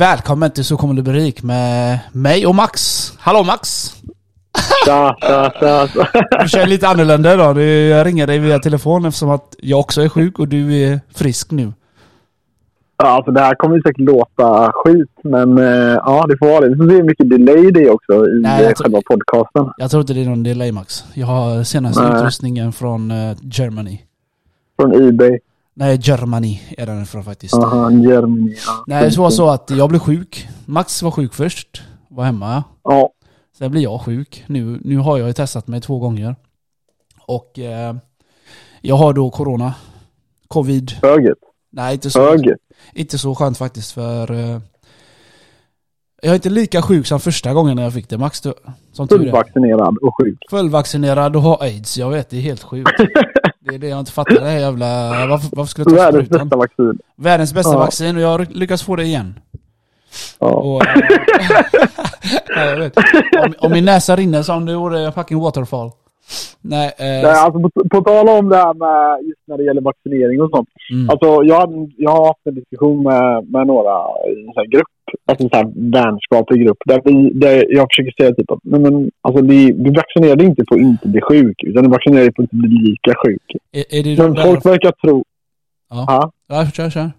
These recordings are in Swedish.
Välkommen till Så kommer du bli rik med mig och Max. Hallå Max! Tja, tja, tja. Du kör lite annorlunda idag. Jag ringer dig via telefon eftersom att jag också är sjuk och du är frisk nu. Ja, alltså det här kommer ju säkert låta skit, men eh, ja, det får vara det. Se hur mycket delay det också i Nej, jag eh, tror- själva podcasten. Jag tror inte det är någon delay Max. Jag har senaste Nej. utrustningen från eh, Germany. Från Ebay. Nej, Germany är den ifrån faktiskt. Aha, Germany. Ja. Nej, det var så att jag blev sjuk. Max var sjuk först. Var hemma. Ja, Sen blev jag sjuk. Nu, nu har jag ju testat mig två gånger. Och eh, jag har då corona. Covid. höget. Nej, inte så, Höget. inte så skönt faktiskt för... Eh, jag är inte lika sjuk som första gången när jag fick det. Max, du, som. Fullvaccinerad och sjuk. Fullvaccinerad och har aids. Jag vet, det är helt sjukt. Det är det jag inte fattar. Det här jävla... Varför, varför skulle jag ta Världens sprutan? bästa vaccin. Världens bästa Ja. vaccin och jag har lyckats få det igen. Ja. Och, eh, ja, jag vet. Om, om min näsa rinner som det gjorde fucking waterfall. Nej, eh, Nej, alltså på, på tal om det här med just när det gäller vaccinering och sånt. mm, Alltså jag, hade- jag har haft en diskussion med, med några i en sån här grupp. Alltså sån här vänskaplig grupp. Där, vi, där jag försöker säga typ att nej, men, alltså, det, du vaccinerar dig inte på att inte bli sjuk. Utan du vaccinerar dig på att inte bli lika sjuk. är, är de Men där... folk verkar tro... Ja. Ja. Ja, kör, kör.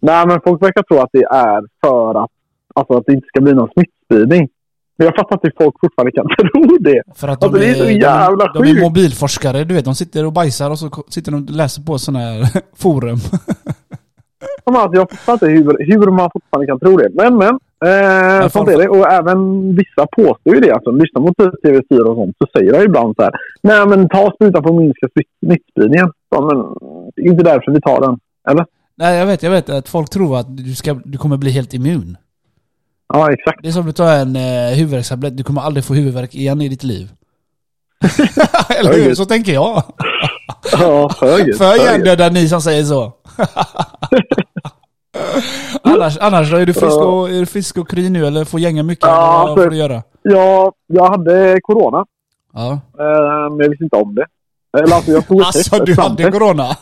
Nej, men folk verkar tro att det är för att, alltså, att det inte ska bli någon smittspridning. Men jag fattar inte hur folk fortfarande kan tro det. För att de, Alltså, det är så jävla de, de är sjukt. mobilforskare, du vet. De sitter och bajsar och så sitter de och läser på sådana här forum. Men Alltså, jag fattar inte hur, hur man fortfarande kan tro det. Men, men. Eh, sånt är det. Och även vissa påstår ju det. Alltså, lyssna mot TV4 och sånt så säger de ibland så här. Nej, men ta sprutan för att minska smitt- smittspridningen. Ja, men det är inte därför vi tar den. Eller? Nej, jag vet, jag vet att folk tror att du, ska, du kommer bli helt immun. Ja, exakt. Det är som att du tar en eh, huvudvärkstablett, du kommer aldrig få huvudvärk igen i ditt liv. Eller hur? Så tänker jag. Ja, höger. För hjärndöda ni som säger så. annars, annars är du frisk och, är du frisk och kry nu eller får gänga mycket? Ja, eller vad får du göra? Ja, jag hade corona. Ja. Eh, men jag visste inte om det. Eller alltså, jag tog Alltså du hade corona?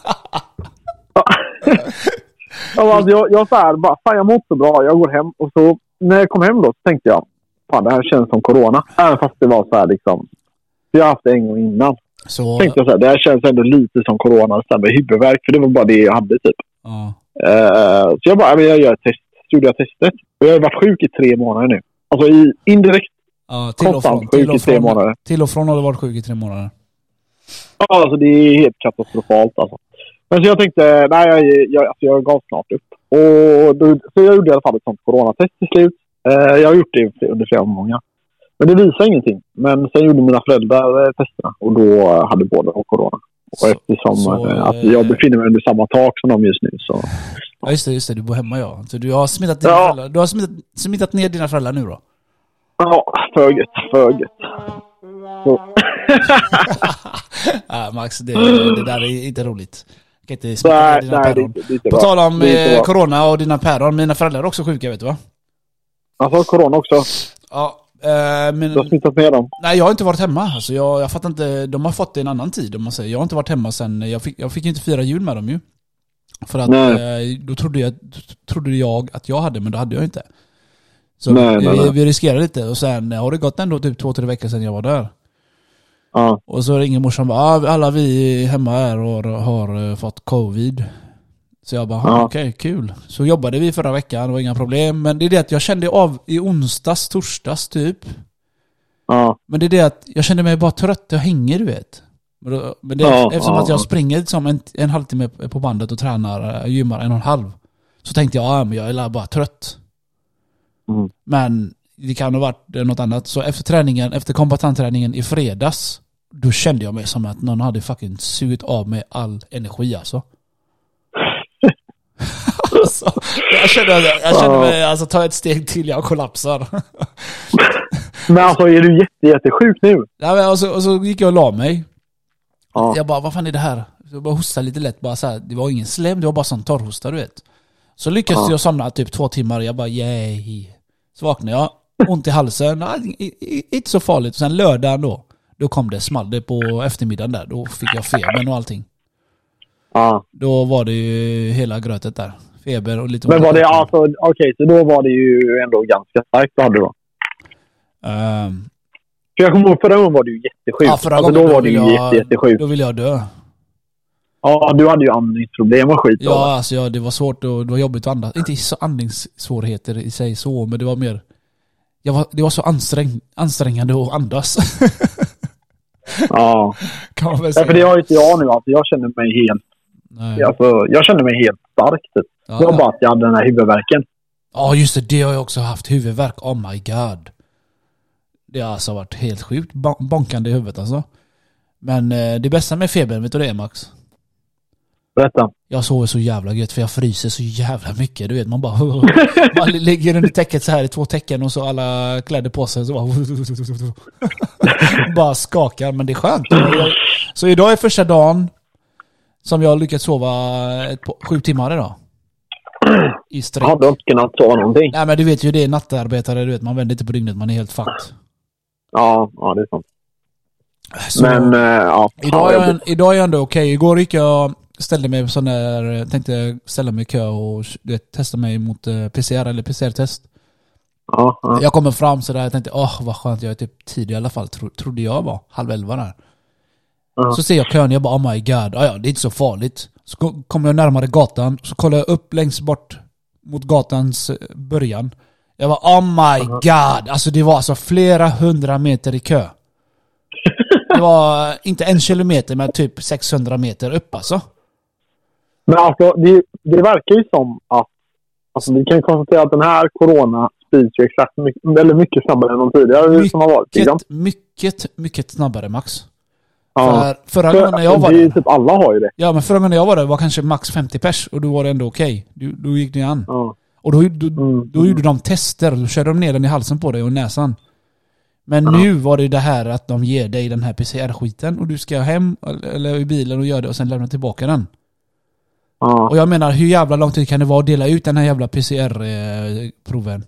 Ja, alltså, jag, jag så här, bara, fan jag mår inte så bra, jag går hem. Och så när jag kom hem då så tänkte jag, fan det här känns som corona. Även fast det var så här liksom, jag har haft det en gång innan. Så, Tänkte jag så här, det här känns ändå lite som corona, här med huvudvärk, för det var bara det jag hade typ. ja. Eh, så jag bara, jag gör ett test. Så gjorde jag testet. Och jag har varit sjuk i tre månader nu. Alltså i, indirekt Ja, till och från. Till och tre från, månader. till och från har du varit sjuk i tre månader. Ja, alltså det är helt katastrofalt alltså. Men så jag tänkte, nej jag, jag, alltså, jag gav snart upp. Och då, så jag gjorde i alla fall ett sånt coronatest till slut. Eh, jag har gjort det under flera omgångar. Men det visade ingenting. Men sen gjorde mina föräldrar eh, testerna och då hade båda corona. Och Så- eftersom så, eh, att eh, jag befinner mig under samma tak som de just nu så... Ja just det, just det, du bor hemma ja. Så du har smittat dina Ja. föräldrar. Du har smittat, smittat ner dina föräldrar nu då? Ja, för gött, för gött. Ja, Max, det, det där är inte roligt. Jag kan inte smitta nej, dina nej, det, är päron. det är inte På tal om Det eh, corona och dina päron, mina föräldrar är också sjuka vet du va? Alltså corona också. Ja, eh, men... Du har smittat ner dem. Nej jag har inte varit hemma. Alltså, jag, jag fattar inte, de har fått det en annan tid om man säger. Jag har inte varit hemma sen, jag fick, jag fick inte fira jul med dem ju. För att Nej. eh, då trodde jag, trodde jag att jag hade, men det hade jag inte. Så Nej, vi, nej, vi riskerade lite och sen har det gått ändå typ två, tre veckor sedan jag var där. Ja. Och så ringer morsan och bara, ah, alla vi hemma här har, har eh, fått covid. Så jag bara, Ja. okej, kul. Så jobbade vi förra veckan, det var inga problem. Men det är det att jag kände av i onsdags, torsdags typ. Ja. Men det är det att jag kände mig bara trött, jag hänger du vet. Men, då, men det, Ja, eftersom ja, att jag ja. springer liksom en, en halvtimme på bandet och tränar, äh, gymmar en och en halv. Så tänkte jag, ja men jag är bara trött. Mm. Men det kan ha varit eh, något annat. Så efter träningen, efter kombatantträningen i fredags, då kände jag mig som att någon hade fucking sugit av mig all energi alltså. alltså jag kände, jag kände Ja. mig, alltså ta ett steg till, jag kollapsar. Men alltså är du jätte, jättesjuk nu? Ja, men och, så, och så gick jag och la mig. Ja. Jag bara, vad fan är det här? Jag bara hostade lite lätt, bara så här. Det var ingen slem, det var bara sån torrhosta du vet. Så lyckades Ja. jag somna typ två timmar, jag bara yay. Så vaknade jag, ont i halsen, inte så farligt. Och sen lördagen då, då kom det, small det på eftermiddagen där. Då fick jag febern och allting. Ja. Då var det ju hela grötet där. feber och lite Men var det alltså, okej, så då var det ju ändå ganska starkt du hade då? Ehm, För jag kommer ihåg förra gången var du ju jättesjuk. ja, förra alltså, gången då var du ju jag, jätte, jättesjuk. Då ville jag dö. Ja, du hade ju andningsproblem och skit då. Ja, alltså ja, det var svårt och det var jobbigt att andas. Inte så andningssvårigheter i sig så, men det var mer... Jag var, det var så ansträng, ansträngande att andas. Ja. kan man väl ja, säga. för det har ju inte jag nu. Alltså, jag känner mig helt, Nej. alltså, jag känner mig helt stark typ. Ja, Det var bara att jag hade den här huvudvärken. Ja just det, det har jag också haft. Huvudvärk, oh my god. Det har alltså varit helt sjukt bon- bonkande i huvudet alltså. Men eh, det bästa med febern, vet du det är Max? Berätta. Jag sover så jävla gött för jag fryser så jävla mycket. Du vet man bara... man ligger under täcket så här i två täcken och så alla kläder på sig så bara... bara skakar men det är skönt. Så idag är första dagen som jag har lyckats sova ett, sju timmar idag. I sträck. Jag hade inte kunnat sova någonting. Nej men du vet ju det är nattarbetare, du vet man vänder inte på dygnet, man är helt fucked. Ja, ja det är sant. Så Men, eh, ja. idag, är ja, jag, idag är jag ändå okej. Igår gick jag, ställde mig på sån där, tänkte ställa mig i kö och du vet, testa mig mot eh, PCR eller PCR-test. ja, ja. Jag kommer fram sådär, jag tänkte åh vad skönt, jag är typ tidig i alla fall, tro, trodde jag var. Halv elva där. Ja. Så ser jag kön, jag bara oh my god, ah, ja det är inte så farligt. Så ko- kommer jag närmare gatan, så kollar jag upp längst bort mot gatans eh, början. Jag var oh my god, alltså det var alltså flera hundra meter i kö. Det var inte en kilometer men typ 600 meter upp alltså. Men alltså, det, det verkar ju som att... Alltså, vi kan konstatera att den här corona sprids ju exakt mycket, väldigt mycket snabbare än de tidigare som har varit. Liksom. Mycket, mycket, mycket snabbare Max. Ja. För förra gången när jag var där, typ alla har ju det. ja men förra gången jag var där var kanske max 50 pers och då var det ändå okej. Du- Då gick det an. Ja. Och då, då, Mm. då gjorde de tester, då körde de ner den i halsen på dig och näsan. Men nu var det det här att de ger dig den här PCR-skiten och du ska hem eller i bilen och göra det och sen lämna tillbaka den. Ja. Och jag menar, hur jävla lång tid kan det vara att dela ut den här jävla PCR-proven?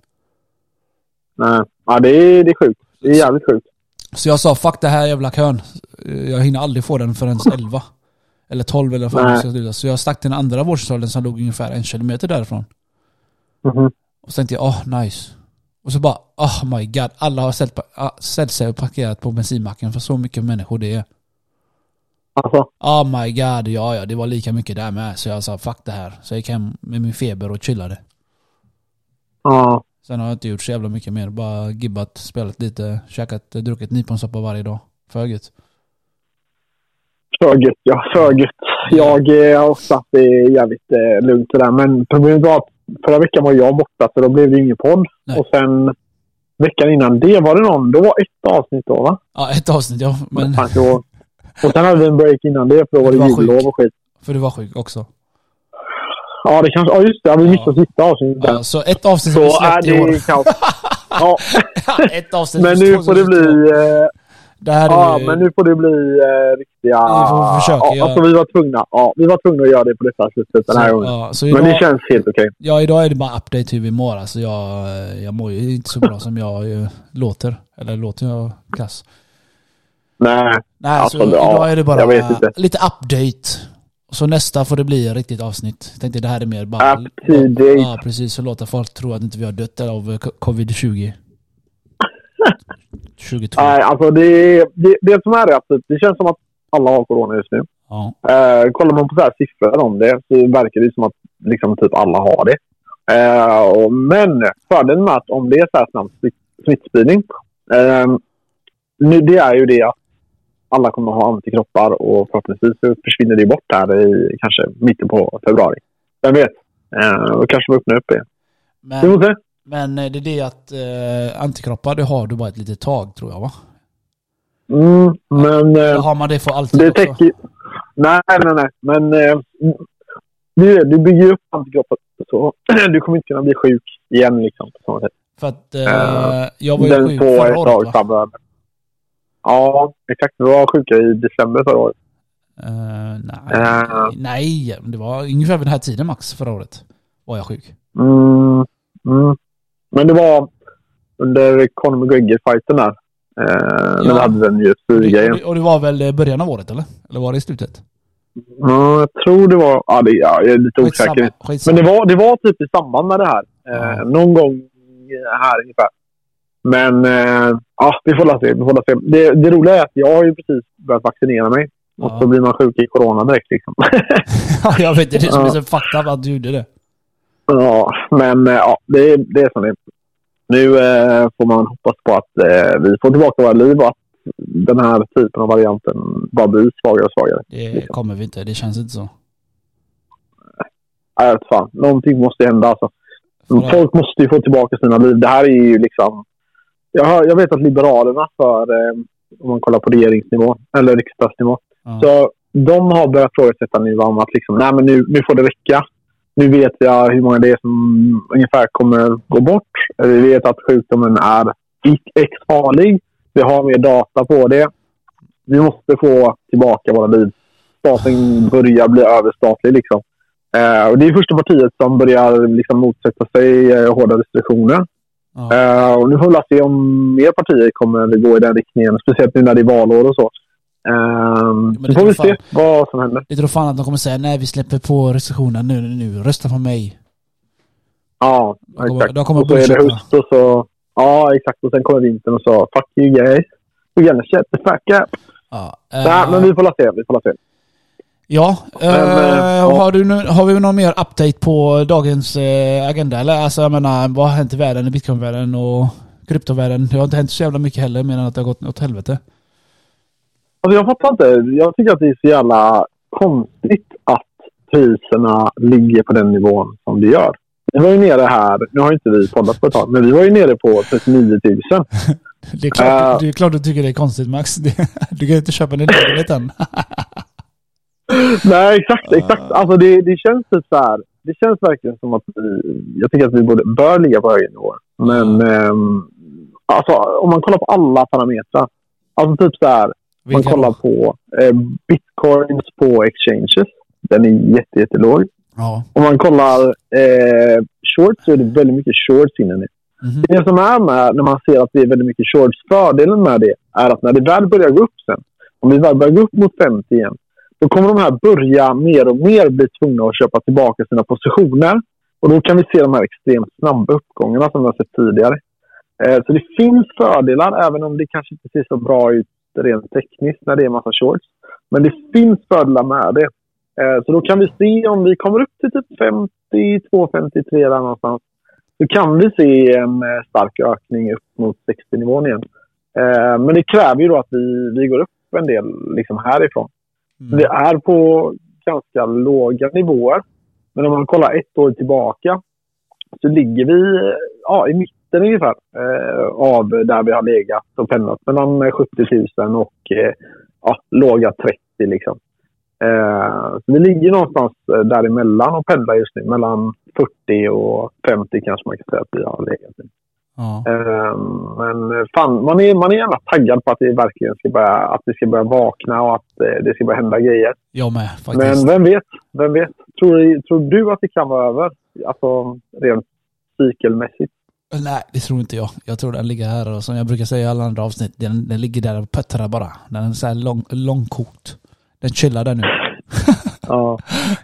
Nej. ja, det är, det är sjukt. Det är jävligt sjukt. Så jag sa, fuck det här jävla kön. Jag hinner aldrig få den förrän 11. Eller 12 eller vad det. Så jag stack till den andra vårdcentralen som låg ungefär en kilometer därifrån. Mhm. Och så tänkte jag, åh nice. Och så bara, oh my god. Alla har ställt, ah, ställt sig och parkerat på bensinmacken för så mycket människor det är. Alltså, Oh my god, ja ja, det var lika mycket där med. Så jag sa, fuck det här. Så jag gick hem med min feber och chillade. ja. Sen har jag inte gjort så jävla mycket mer. Bara gibbat, spelat lite, käkat, druckit nyponsoppa varje dag. För gött. För gött, ja. För gött. Jag eh, har också haft det jävligt eh, lugnt sådär. Men problemet var att förra veckan var jag borta så då blev det ingen podd. Nej. Och sen veckan innan det var det någon. Då var ett avsnitt då va? Ja, ett avsnitt ja. Men, Och sen hade vi en break innan det för då var det jullov och skit. för du var sjuk också. Ja, det kanske... Ja, just det. Vi missade sista avsnittet. Ja, så ett avsnitt som så vi är släppte i år. Ja, ett avsnitt men som nu får det bli... 2022. Eh, Det här är ja, ju- men nu får det bli eh, riktiga... Vi får försöka ja, göra- alltså, vi var tvungna. Ja, vi var tvungna att göra det på detta sättet den här så, gången. ja, så Men idag, det känns helt okej. ja, idag är det bara update hur vi mår. Alltså jag, jag mår ju inte så bra som jag eh, låter. Eller låter jag kass? Nej, Nej, Alltså, så ja, idag är det bara lite update. Så nästa får det bli ett riktigt avsnitt. Jag tänkte det här är mer bara... Up to date. Ja, precis. Så låta folk tro att inte vi har dött av eh, covid-20. 22. Nej, alltså det, det, det som är det, att det känns som att alla har corona just nu. Ja. Eh, kollar man på så här siffror om det så verkar det som att liksom typ alla har det. Eh, och, men fördelen med att om det är så här snabb smitt, smittspridning. Eh, nu, det är ju det att alla kommer att ha antikroppar och förhoppningsvis försvinner det bort här i kanske mitten på februari. Vem vet? Eh, då kanske vi öppnar upp igen. Vi Men, får se. Men eh, det är det att eh, antikroppar, det har du bara ett litet tag tror jag va? Mm, men... Eller Eh, har man det för alltid Det också? täcker... Nej, nej, nej. Men eh, du, du bygger upp antikroppar så du kommer inte kunna bli sjuk igen liksom, på samma sätt. För att eh, Eh, jag var ju Den sjuk förra året va? Ja, exakt. Du var sjuka i december förra året. Eh, nej, Eh. nej, det var ungefär vid den här tiden max förra året. Var jag sjuk. Mm, mm. Men det var under Conor McGregor-fighten där. Eh, När vi hade den Och och, UFC-grejen. det, och det var väl eh, början av året eller? Eller var det i slutet? Ja, jag tror det var... Ja, det, ja, jag är lite Skitsamma, osäker. skitsamma. Men det var, det var typ i samband med det här. Eh, Ja. någon gång här ungefär. Men eh, ja, vi får la se. Vi får la se. Det, det roliga är att jag har ju precis börjat vaccinera mig. Och Ja. så blir man sjuk i corona direkt liksom. Ja, jag vet det. Är som är Ja. up att du gjorde det. Ja, men eh, ja, det, är- det är som det. Nu eh, får man hoppas på att eh, vi får tillbaka våra liv och att den här typen av varianten bara blir svagare och svagare. Det kommer vi inte. Det känns inte så. Jag vet fan. Någonting måste hända alltså. För- Folk måste ju få tillbaka sina liv. Det här är ju liksom... Jag, hör, jag vet att Liberalerna för, eh, om man kollar på regeringsnivå, eller riksdagsnivå, Ja. så de har börjat frågasätta nu om att liksom, nej men nu, nu får det räcka. Nu vet jag hur många det är som ungefär kommer gå bort. Vi vet att sjukdomen är X-farlig. Vi har mer data på det. Vi måste få tillbaka våra liv. Staten börjar bli överstatlig liksom. Eh, och det är första partiet som börjar liksom motsätta sig eh, hårda restriktioner. Ja. Eh, och nu får vi se om mer partier kommer gå i den riktningen. Speciellt nu när det är valår och så. Eh, det så får vi se vad som händer. Jag tror fan att de kommer säga nej vi släpper på restriktionerna nu, nu, nu. Rösta på mig. Ja, De kommer- exakt. de kommer och så är det höst och så... Ja, exakt. Och sen kommer vintern och så fuck you guys. We're gonna shut the fuck up. Ja, Nej, eh, men vi får la se. Vi får la se. ja. Men, eh, eh, ja. Har, du nu, har vi någon mer update på dagens eh, agenda? Eller alltså jag menar, vad har hänt i världen, i bitcoinvärlden och kryptovärlden? Det har inte hänt så jävla mycket heller, mer än att det har gått åt helvete. Alltså jag fattar inte. Jag tycker att det är så jävla konstigt att priserna ligger på den nivån som det gör. Vi var ju nere här, nu har inte vi poddat på ett tag, men vi var ju nere på 39 000. Det är klart, Eh. det är klart du tycker det är konstigt Max. Du kan ju inte köpa en lägenhet än. Nej, exakt. exakt. Alltså det, det känns typ så här. Det känns verkligen som att vi, jag tycker att vi borde, bör ligga på högre nivåer. Men ehm, alltså, om man kollar på alla parametrar. Alltså typ så här. Man Vilka kollar då? på eh, bitcoins på exchanges. Den är jätte, jättelåg. Ja. Om man kollar eh, shorts så är det väldigt mycket shorts inne nu. Mhm. Det som är med när man ser att det är väldigt mycket shorts, fördelen med det är att när det väl börjar gå upp sen, om vi väl börjar gå upp mot 50 igen, då kommer de här börja mer och mer bli tvungna att köpa tillbaka sina positioner. Och då kan vi se de här extremt snabba uppgångarna som vi har sett tidigare. Eh, så det finns fördelar, även om det kanske inte ser så bra ut rent tekniskt när det är en massa shorts. Men det finns fördelar med det. Eh, Så då kan vi se om vi kommer upp till typ 52, 53 där någonstans. Så kan vi se en eh, stark ökning upp mot 60-nivån igen. Eh, Men det kräver ju då att vi, vi går upp en del liksom härifrån. Mm. Vi är på ganska låga nivåer. Men om man kollar ett år tillbaka så ligger vi ja, i mitten ungefär eh, av där vi har legat och pendlat mellan eh, 70 000 och eh, ja, låga 30 liksom. Eh, så vi ligger någonstans eh, däremellan och pendlar just nu. Mellan 40 och 50 kanske man kan säga att vi har legat i. Ja. Eh, men eh, fan, man är, man är gärna taggad på att det verkligen ska börja, att vi ska börja vakna och att eh, det ska börja hända grejer. Jag med faktiskt. Men vem vet? Vem vet? Tror, tror du att det kan vara över? Alltså rent cykelmässigt. Nej, det tror inte jag. Jag tror den ligger här och som jag brukar säga i alla andra avsnitt, den, den ligger där och puttrar bara. Den är så här lång, långkokt. Den chillar där nu. Ja.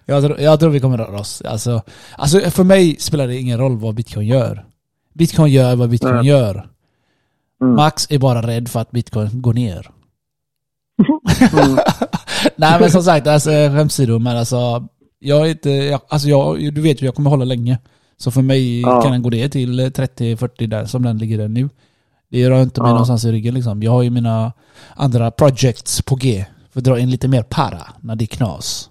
Jag tror, jag tror vi kommer röra oss. Alltså, alltså för mig spelar det ingen roll vad bitcoin gör. Bitcoin gör vad bitcoin Nej. gör. Mm. Max är bara rädd för att bitcoin går ner. Mm. Nej men som sagt, alltså skämtsidor men alltså jag är inte, jag, alltså jag, du vet ju jag kommer hålla länge. Så för mig Ja. kan den gå ner till 30-40 där som den ligger där nu. Det rör inte mig Ja. någonstans i ryggen liksom. Jag har ju mina andra projects på G. För att dra in lite mer para när det är knas.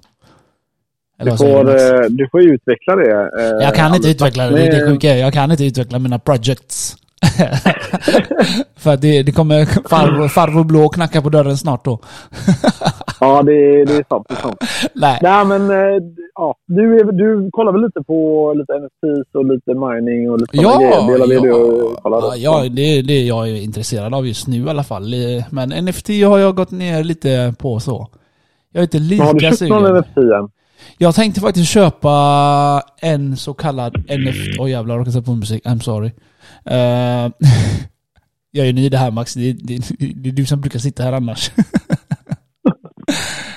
Eller Du, får, du, eh, du får utveckla det. eh, Jag kan inte utveckla det, det är sjuka. Jag kan inte utveckla mina projects. För att det, det kommer farbror, farbror blå knacka på dörren snart då. Ja, det, det är sant. Det är sant. Nej. Nej, men eh, ja, du, är, du kollar väl lite på lite NFTs och lite mining och lite Ja, grejer? Ja, du ja, ja, det är det jag är intresserad av just nu i alla fall. Eh, Men NFT har jag gått ner lite på så. Jag är inte Men Har du lika köpt någon sugen. NFT än? Jag tänkte faktiskt köpa en så kallad NFT... Åh oh, jävlar, jag råkade sätta på musik. I'm sorry. Eh, jag är ny i det här Max. Det är, det, det är du som brukar sitta här annars.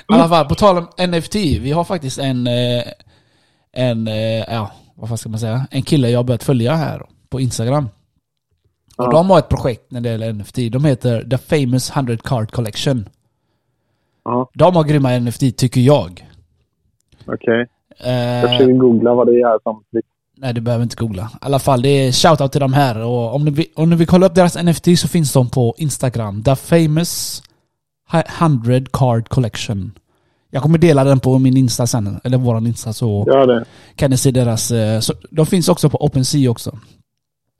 alla fall, på tal om NFT. Vi har faktiskt en, eh, en, eh, ja, vad fan ska man säga? En kille jag har börjat följa här på Instagram. Och Ja. de har ett projekt när det gäller NFT. De heter The Famous 100 Card Collection. Ja, De har grymma NFT tycker jag. okej. Jag Eh, försöker googla vad det är samtidigt. Nej, du behöver inte googla. I alla fall, det är shoutout till de här. Och om ni, vill, om ni vill kolla upp deras NFT så finns de på Instagram. The Famous 100 Card Collection. Jag kommer dela den på min Insta sen, eller våran Insta så det. kan ni se deras... eh, Så, de finns också på OpenSea också.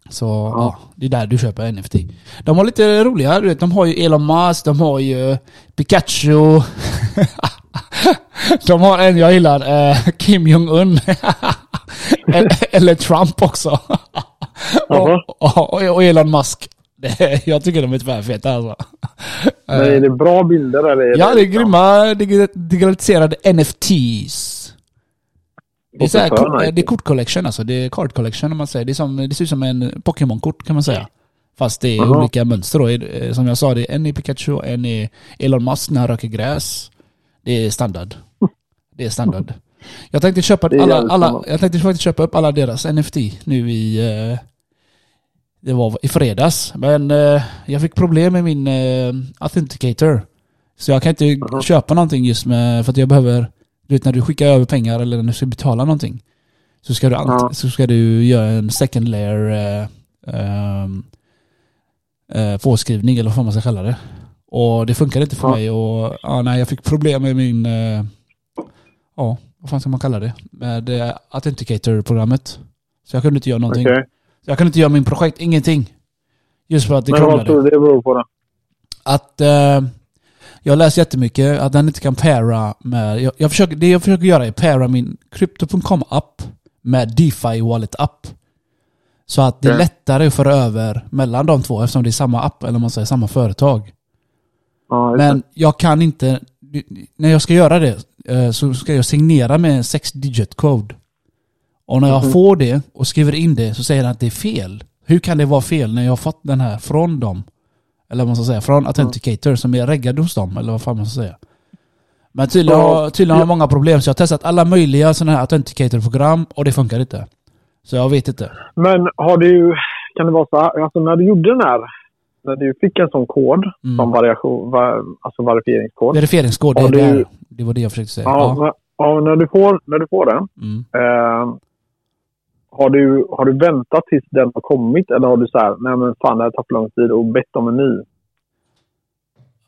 Så ja. det är där du köper NFT. De har lite roliga, du vet, de har ju Elon Musk, de har ju Pikachu. de har en jag gillar, eh, Kim Jong-Un. eller, Trump också. Och, och, och Elon Musk. Jag tycker de är tvärfeta alltså. Men är det bra bilder eller? Ja, det är grymma dig- digitaliserade NFTs. Det är, så här, det är kortcollection alltså. Det är card collection om man säger. Det, som, det ser ut som en Pokémon-kort kan man säga. Fast det är Jaha. olika mönster då. Eh, Som jag sa, det är en i Pikachu, en i Elon Musk när han röker gräs. Det är standard. Det är standard. Jag tänkte köpa, alla, alla, jag tänkte faktiskt köpa upp alla deras NFT nu i... Eh, det var i fredags. Men eh, jag fick problem med min eh, authenticator. Så jag kan inte Jaha. köpa någonting just med... För att jag behöver... Du vet när du skickar över pengar eller när du ska betala någonting. Så ska du, Ja. så ska du göra en second layer eh, ehm, eh, påskrivning eller vad man ska kalla det. Och det funkar inte för Ja. mig och ja, nej, jag fick problem med min... Ja, vad fan ska man kalla det? Med eh, Authenticator-programmet. Så jag kunde inte göra någonting. Okej. Jag kunde inte göra min projekt, ingenting. Just för att det Men vad krånglade. tror du det beror på då? Att eh, jag läst jättemycket att den inte kan para med... Jag, jag försöker, det jag försöker göra är para min Crypto.com-app med DeFi Wallet-app. Så att det är Okej. lättare att föra över mellan de två eftersom det är samma app, eller om man säger samma företag. Ja, Men jag kan inte... När jag ska göra det så ska jag signera med en 6 digit code. Och när jag Mhm. får det och skriver in det så säger den att det är fel. Hur kan det vara fel när jag har fått den här från dem? Eller vad man ska säga, från Authenticator som är reggad hos dem, eller vad fan man ska säga. Men tydligen, har, tydligen har jag många problem, så jag har testat alla möjliga sådana här Authenticator-program och det funkar inte. Så jag vet inte. Men har du... Kan det vara så här, alltså när du gjorde den här... När du fick en sån kod, Mm. som variation, va, alltså verifieringskod. Verifieringskod, det, du- där. det var det jag försökte säga. Ja, Ja. ja, när, du får, när du får den. Mm. Eh, har, du, har du väntat tills den har kommit eller har du så här, nej men fan det här tar för lång tid och bett om en ny?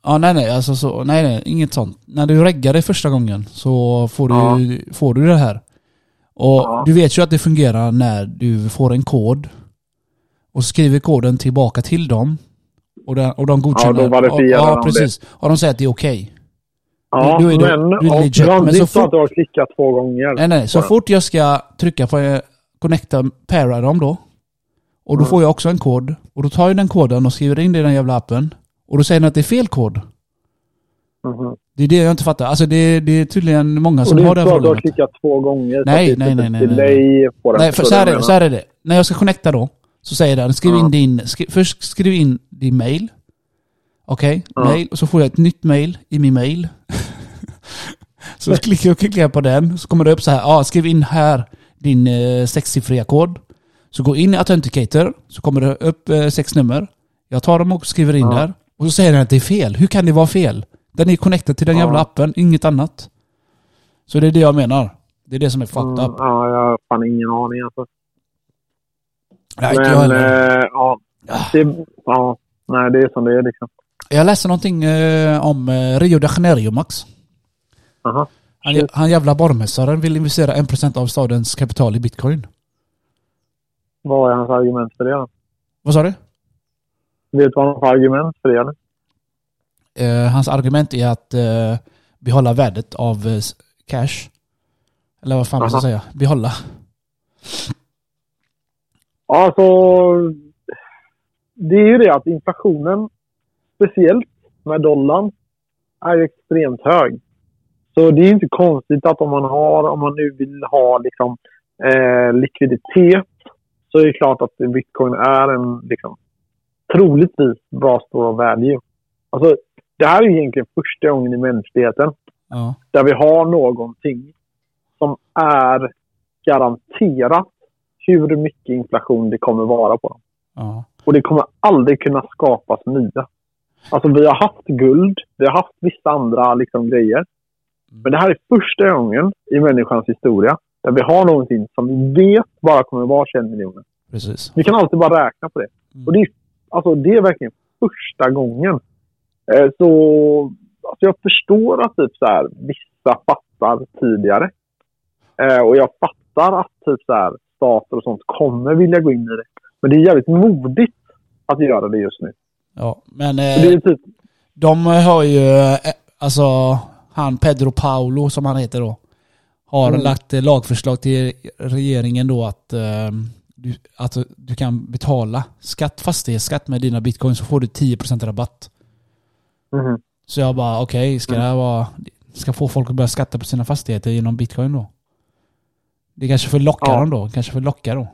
Ja, nej, nej, alltså så, nej, nej, inget sånt. När du reggar det första gången så får du, Ja. får du det här. Och Ja. du vet ju att det fungerar när du får en kod och skriver koden tillbaka till dem och, den, och de godkänner. Ja, då verifierar ja, de ja, precis. Och de säger att det är okej. Ja, Då är du- men du är ja, legit, du men så fort- du har klickat två gånger. Nej, nej. Så Bara. fort jag ska trycka på connecta, para dem då. Och då Mm. får jag också en kod. Och då tar jag den koden och skriver in det i den jävla appen. Och då säger den att det är fel kod. Mhm. Det är det jag inte fattar. Alltså det, det är tydligen många Och som det är har inte det så här att du har klickat två gånger. Nej, det är nej, nej, nej, nej. den. Nej, för så du här, är, så här är det. När jag ska connecta då, så säger den skriv Ja. in din... Skri, först skriv in din mail. Okej, Ja. mail. Och så får jag ett nytt mail i min mail. så klickar jag, klickar jag på den, så kommer det upp så här. Ja, skriv in här din eh, sexsiffriga kod. Så gå in i Authenticator, så kommer det upp eh, sex nummer. Jag tar dem och skriver in Ja. där. Och så säger den att det är fel. Hur kan det vara fel? Den är connectad till den Ja. jävla appen, inget annat. Så det är det jag menar. Det är det som är fucked Mm, up. ja, jag har fan ingen aning alltså. Nej, inte jag heller. eh, ja, det, ja, nej det är som det är liksom. Jag läste någonting eh, om eh, Rio de Janeiro, Max. Aha. Han, han jävla borgmästaren vill investera 1% av stadens kapital i bitcoin. Vad är hans argument för det då? Vad sa du? Vet du vad han har för argument för det? Eh, hans argument är att eh, behålla värdet av eh, cash. Eller vad fan man ska säga. Behålla. Alltså, det är ju det att inflationen, speciellt med dollarn, är extremt hög. Så det är inte konstigt att om man har, om man nu vill ha liksom, eh, likviditet, så är det klart att bitcoin är en liksom, troligtvis bra stor value. Alltså, det här är egentligen första gången i mänskligheten Ja. Där vi har någonting som är garanterat hur mycket inflation det kommer vara på dem. Ja. Och det kommer aldrig kunna skapas nya. Alltså vi har haft guld, vi har haft vissa andra liksom, grejer. Men det här är första gången i människans historia där vi har någonting som vi vet bara kommer vara 21 miljoner. Precis. Vi kan alltid bara räkna på det. Mm. Och det är, alltså, det är verkligen första gången. Eh, så alltså, jag förstår att typ, så här, vissa fattar tidigare. Eh, och jag fattar att typ, så här, stater och sånt kommer vilja gå in i det. Men det är jävligt modigt att göra det just nu. Ja, men eh, typ, de har ju, eh, alltså han Pedro Paulo som han heter då, har Mm. lagt eh, lagförslag till regeringen då att, eh, du, att du kan betala skatt, fastighetsskatt med dina bitcoins så får du 10% rabatt. mhm. Så jag bara okej, ska det här vara, ska få folk att börja skatta på sina fastigheter genom bitcoin då? Det kanske för locka Ja. dem då, kanske för locka då.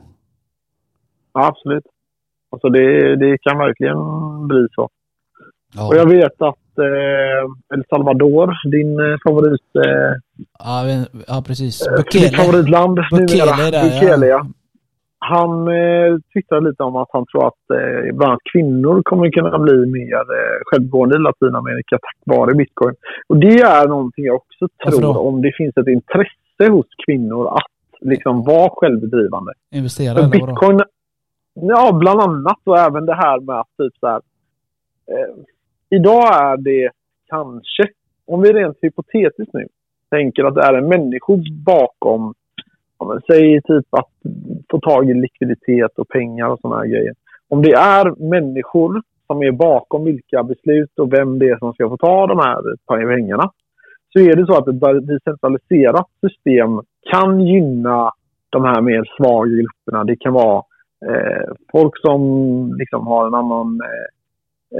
Ja, absolut. Alltså det, det kan verkligen bli så. Ja, Och jag vet att eh, El Salvador, din eh, favorit, eh, ja, men- ja precis. ditt Bukele. favoritland Bukele numera, där. Bukele, ja. Han eh, twittrade lite om att han tror att eh, bland annat kvinnor kommer kunna bli mer eh, självgående i Latinamerika tack vare bitcoin. Och det är någonting jag också tror om det finns ett intresse hos kvinnor att liksom vara självdrivande. Investera För eller vadå? Ja bland annat och även det här med att typ så här, eh, idag är det kanske, om vi rent hypotetiskt nu tänker att det är en människa bakom, ja, men, säg typ att få tag i likviditet och pengar och sådana här grejer. Om det är människor som är bakom vilka beslut och vem det är som ska få ta de här pengarna så är det så att ett decentraliserat system kan gynna de här mer svaga grupperna. Det kan vara Eh, folk som liksom har en annan eh,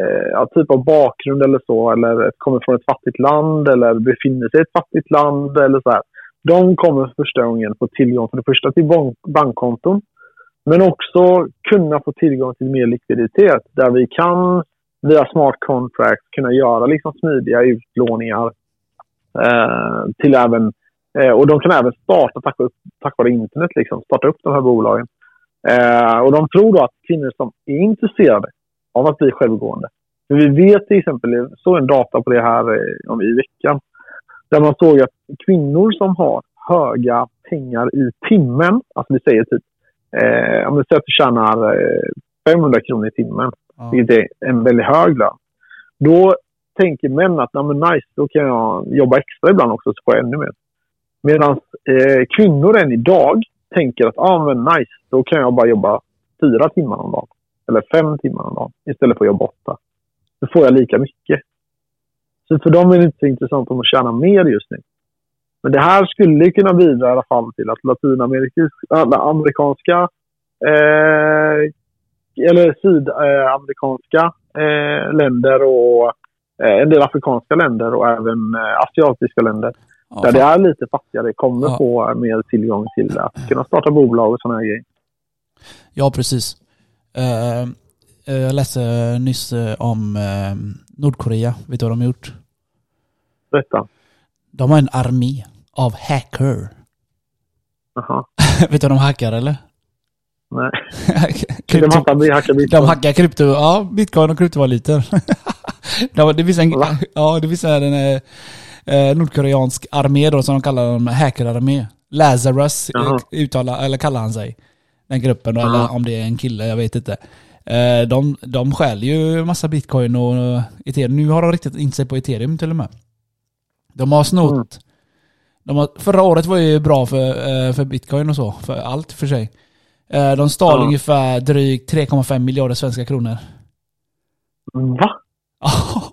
eh typ av bakgrund eller så, eller kommer från ett fattigt land eller befinner sig i ett fattigt land eller så här. De kommer för första gången få tillgång för det första till bank bankkonton, men också kunna få tillgång till mer likviditet där vi kan via smart contracts kunna göra liksom smidiga utlåningar eh, till även Eh, och de kan även starta tack, tack vare internet, liksom, starta upp de här bolagen. Eh, och de tror då att kvinnor som är intresserade av att bli självgående. För vi vet till exempel, jag såg en data på det här eh, om i veckan, där man såg att kvinnor som har höga pengar i timmen, alltså vi säger typ, eh, om vi säger att du tjänar eh, 500 kronor i timmen, Ja. vilket är en väldigt hög lön. Då tänker män att, "Nej, men nice, då kan jag jobba extra ibland också så får jag ännu mer. Medan eh, kvinnor än idag tänker att, ah, men nice, då kan jag bara jobba fyra timmar om dagen. Eller fem timmar om dagen istället för att jobba åtta. Då får jag lika mycket. Så för dem är det inte så intressant om att tjäna mer just nu. Men det här skulle kunna bidra i alla fall till att latinamerikanska eh, eller sydamerikanska eh, eh, länder och eh, en del afrikanska länder och även eh, asiatiska länder Ja, där det är lite fattigare kommer Ja. få mer tillgång till att kunna starta bolag och sådana här grejer. Ja, precis. Eh, eh, jag läste nyss eh, om Nordkorea. Vet du vad de har gjort? Detta. De har en armé av hacker. Jaha. Vet du vad de hackar eller? Nej. Krypto- massar bli hacka bitcoin. de hackar krypto, ja, bitcoin och kryptovalutor. de, det finns en, Va? ja, det finns en eh, nordkoreansk armé då som de kallar dem hackerarmé. Lazarus uttala, eller kallar han sig. Den gruppen då, Ja. eller om det är en kille, jag vet inte. Eh, de, de stjäl ju massa bitcoin och ethereum. Nu har de riktat in sig på ethereum till och med. De har snott. Mm. De har, förra året var ju bra för, eh, för bitcoin och så, för allt för sig. Eh, De stal Ja. ungefär drygt 3,5 miljarder svenska kronor. Va?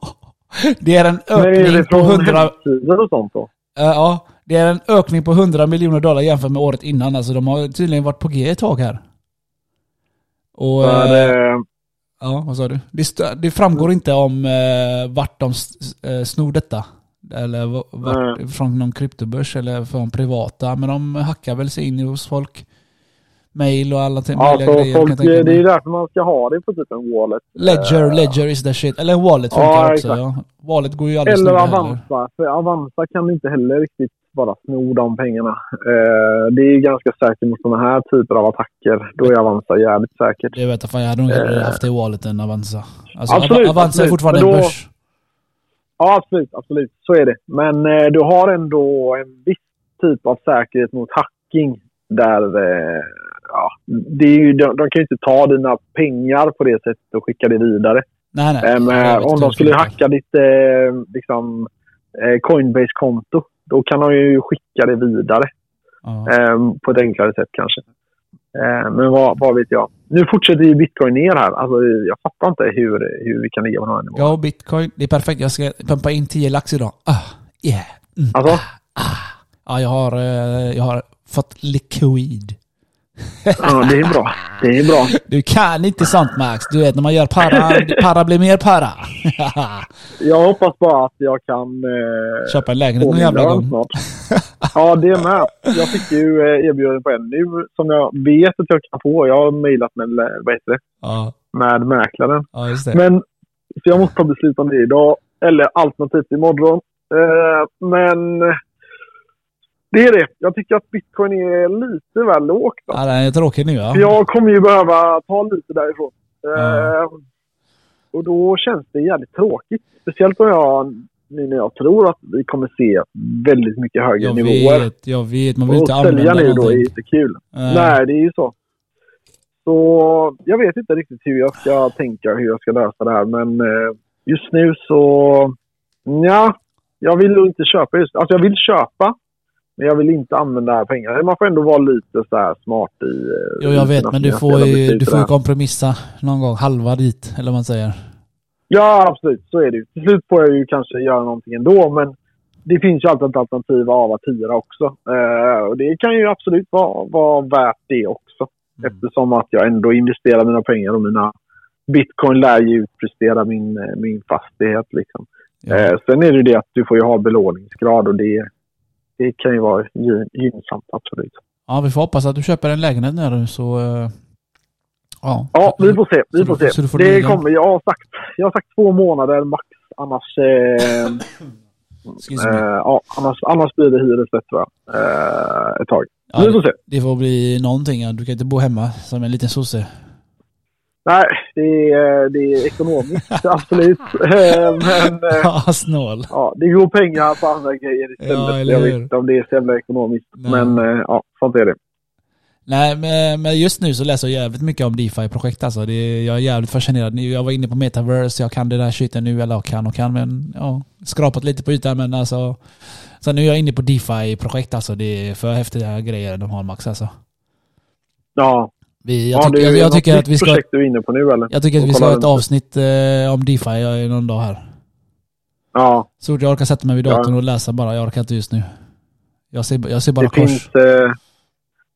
Det är en är ökning det på från 100... hemsidor och sånt då? Ja, det är en ökning på 100 miljoner dollar jämfört med året innan. Alltså de har tydligen varit på G ett tag här. Och... För, eh, eh, Ja, vad sa du? Det, det framgår inte om eh, vart de eh, snor detta. Eller vart, från någon kryptobörs eller från privata. Men de hackar väl sig in hos folk. Mail och alla Alltså, möjliga grejer. folk, jag det är ju därför man ska ha det på typ en wallet. Ledger, Eh, Ledger is the shit. Eller en wallet funkar Ja, också. Ja. Wallet går ju aldrig Eller. Avanza. För Avanza kan inte heller riktigt bara sno de pengarna. Eh, det är ju ganska säkert mot sådana här typer av attacker. Då är Avanza jävligt säkert. Det vet jag fan, jag hade nog hellre Eh. haft det i wallet än Avanza. Alltså, Absolut, Av- Avanza är absolut. fortfarande Men en då- börs. Ja, absolut. absolut. Så är det. Men eh, du har ändå en viss typ av säkerhet mot hacking. Där, eh, ja, det är ju, de, de kan ju inte ta dina pengar på det sättet och skicka det vidare. Nej, nej. Eh, men Jag vet om de skulle hacka ditt eh, liksom, eh, Coinbase-konto, då kan de ju skicka det vidare. Ja. Eh, på ett enklare sätt kanske. Eh, men vad, vad vet jag. Nu fortsätter ju bitcoin ner här. Alltså, jag fattar inte hur, hur vi kan ligga på den här nivån. Ja, bitcoin. Det är perfekt. Jag ska pumpa in 10 lax idag. Ah, yeah. Mm. Alltså, Ja, jag har, eh, jag har fått liquid. Ja, det är bra. Det är bra. Du kan inte sånt Max. Du vet när man gör para, para blir mer para. Jag hoppas bara att jag kan eh, Köpa en lägenhet någon jävla gång. snart. Ja, det med. Jag fick ju eh, erbjudande på en nu som jag vet att jag kan få. Jag har mejlat med, eh, vad heter det, Ja, med mäklaren. ja just det. Men, så jag måste ta beslut om det idag. Eller alternativt imorgon. Eh, men det är det. Jag tycker att bitcoin är lite väl lågt. Alltså. Ja, den är tråkig nu ja. För jag kommer ju behöva ta lite därifrån. Ja. och då känns det jävligt tråkigt. Speciellt om jag, nu när jag tror att vi kommer se väldigt mycket högre Jag nivåer. vet, jag vet. Man vill och inte sälja använda nu då är någonting. inte kul. Nej. Nej, det är ju så. Så jag vet inte riktigt hur jag ska tänka hur jag ska lösa det här. Men eh, just nu så... Ja, jag vill inte köpa just Alltså jag vill köpa. Men jag vill inte använda pengarna. Man får ändå vara lite så här smart i... eh, Jo, jag vet, men du får ju, du får ju det här. kompromissa någon gång. Halva dit, eller vad man säger. Ja, absolut. Så är det ju. Till slut får jag ju kanske göra någonting ändå. Men det finns ju alltid ett alternativ av att hyra också. Eh, och det kan ju absolut vara, vara värt det också. Mm. Eftersom att jag ändå investerar mina pengar och mina bitcoin lär ju utprestera min, eh, min fastighet. Liksom. Ja. Eh, sen är det ju det att du får ju ha belåningsgrad och det, det kan ju vara gy- gynnsamt, absolut. ja, vi får hoppas att du köper en lägenhet nu så... eh, Ja. Ja, vi får se. Vi får se. så du får det kommer. Jag har, sagt, jag har sagt två månader max. Annars, eh, eh, ja, annars, annars blir det hyresrätt tror jag. Eh, ett tag. Ja, vi får se. Det får bli någonting. ja. Du kan inte bo hemma som en liten sosse. Nej, det är, det är ekonomiskt, absolut. Eh, men eh, Ja, snål. ja, det går pengar på andra grejer istället. Ja, jag vet inte om det är så jävla ekonomiskt. Nej. Men eh, ja, sånt är det. Nej, men, just nu så läser jag jävligt mycket om DeFi-projekt alltså. Det, jag är jävligt fascinerad. Jag var inne på metaverse, jag kan det där skiten nu, eller jag kan och kan, men ja, skrapat lite på ytan men alltså. Så nu är jag inne på DeFi-projekt alltså. Det är för häftiga grejer de har Max alltså. Ja, Vi, jag, ja, tyck, det är jag, jag tycker att vi ska, projekt du är inne på nu eller? jag tycker att vi ska ha ett avsnitt eh, om DeFi eh, någon dag här. Ja, Så fort jag orkar sätta mig vid Ja. datorn och läsa bara. Jag orkar inte just nu. Jag ser, jag ser bara det kors. finns, eh,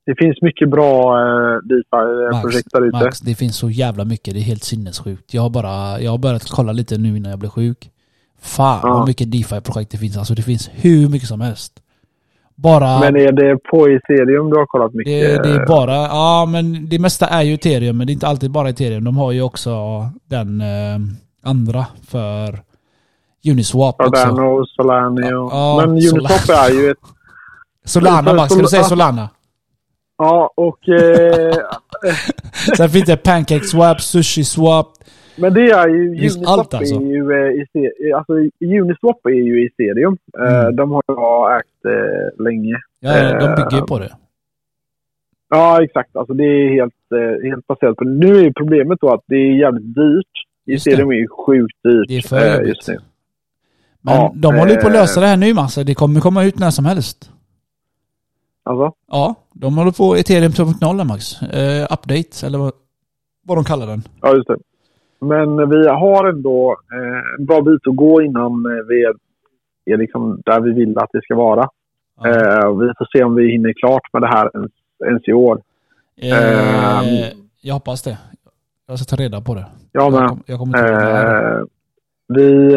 det finns mycket bra eh, DeFi-projekt där ute. Max, det finns så jävla mycket. Det är helt sinnessjukt. Jag har bara, jag har börjat kolla lite nu innan jag blev sjuk. Fan Ja. vad mycket DeFi-projekt det finns. Alltså det finns hur mycket som helst. Bara... Men är det på Ethereum du har kollat mycket? det, det är bara, ja men det mesta är ju ethereum, men det är inte alltid bara ethereum. De har ju också den eh, andra för Uniswap också. Cardano, Solana och... Ja, Men Uniswap Solana. är ju ett... Solana Max, ska du säga Sol- Solana? Ja, och... Eh, Sen finns det Pancake Swap, Sushi Swap. Men det är ju... finns Uniswap allt, alltså. är ju... Eh, Ethe- alltså, Uniswap är ju Ethereum. Eh, Mm. de har jag ägt eh, länge. Ja, de Eh, bygger ju på det. Ja, exakt. Alltså det är helt, helt baserat på... Nu är ju problemet då att det är jävligt dyrt. Just. Ethereum är ju sjukt dyrt Det är för just nu. Men Ja, de håller ju på att lösa det här nu Massa. Det kommer komma ut när som helst. Alltså? Ja, de håller på ethereum 2.0 där, Max. Eh, update, eller vad, vad de kallar den. Ja, just det. Men vi har ändå eh, en bra bit att gå innan eh, vi är, liksom där vi vill att det ska vara. Ja. Eh, vi får se om vi hinner klart med det här ens, ens i år. Eh, jag hoppas det. Jag ska ta reda på det. Jag Jag, med. kom, jag kommer inte. Eh, vi,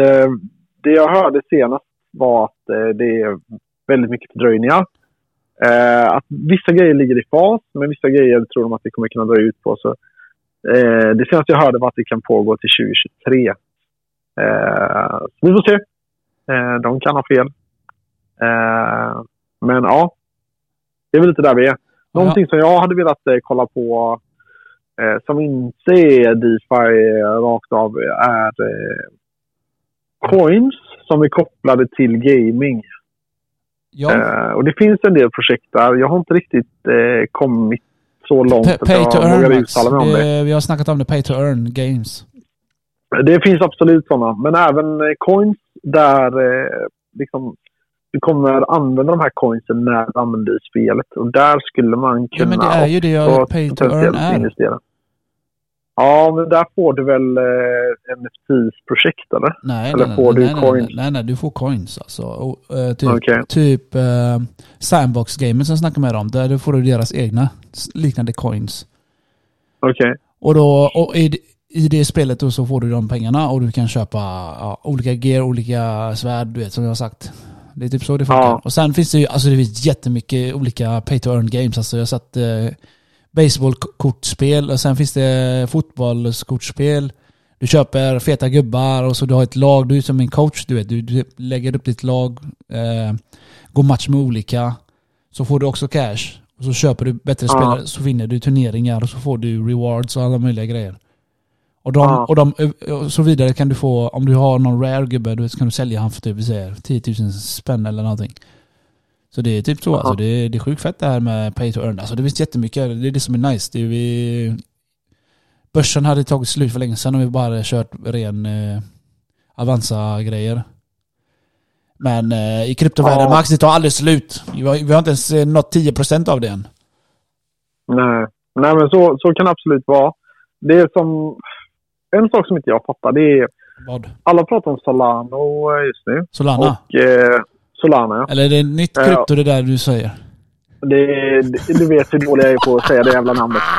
det jag hörde senast var att det är väldigt mycket fördröjningar. Eh, att vissa grejer ligger i fas, men vissa grejer tror de att det kommer kunna dra ut på. Så, eh, det senaste jag hörde var att det kan pågå till 2023. Eh, vi får se. Eh, de kan ha fel. Eh, men ja, det är väl lite där vi är. Någonting som jag hade velat eh, kolla på eh, som inte är DeFi rakt av är coins som är kopplade till gaming. Ja. Och det finns en del projekt där. Jag har inte riktigt kommit så långt att Pay to earn uttala mig om det. Det, vi har snackat om det, pay to earn games. Det finns absolut sådana. Men även eh, coins där eh, liksom, du kommer använda de här coinsen när du använder i spelet. Och där skulle man Ja kunna men det är ju det jag pay to earn är. investera. Ja, men där får du väl eh, NFTs-projekt eller? Nej, Eller nej, får nej, du nej, coins? Nej, nej, nej, du får coins alltså. Och, eh, typ Okej. typ eh, Sandbox-gamen som jag snackade med om, där får du deras egna liknande coins. Okej. Och då, och i, i det spelet då så får du de pengarna och du kan köpa ja, olika gear, olika svärd, du vet som jag har sagt. Det är typ så det funkar. Ja. Och sen finns det ju, alltså det finns jättemycket olika pay to earn games. Alltså jag satt eh, baseballkortspel och sen finns det fotbollskortspel. Du köper feta gubbar och så du har ett lag, du är som en coach, du vet. Du, du lägger upp ditt lag, eh, går match med olika. Så får du också cash. Och så köper du bättre Ja. spelare, så vinner du turneringar och så får du rewards och alla möjliga grejer. Och, de, Ja. och, de, och så vidare kan du få, om du har någon rare gubbe, så kan du sälja han för typ vi säger, 10 000 spänn eller någonting. Så det är typ så. Ja. Alltså, det, är, det är sjukt fett det här med pay to earn. Alltså, det finns jättemycket. Det är det som är nice. Det är vi, börsen hade tagit slut för länge sedan om vi bara hade kört ren eh, Avanza-grejer. Men eh, i kryptovärlden, Ja. Max, det tar aldrig slut. Vi har, vi har inte ens eh, nått 10% av det än. Nej, Nej men så, så kan det absolut vara. Det är som... En sak som inte jag fattar, det är... Vad? Alla pratar om Solano just nu. Solana? Och eh, Solana, ja. Eller är det nytt Ja. krypto det där du säger? Det, det, du vet hur dålig jag är på att säga det jävla namnet.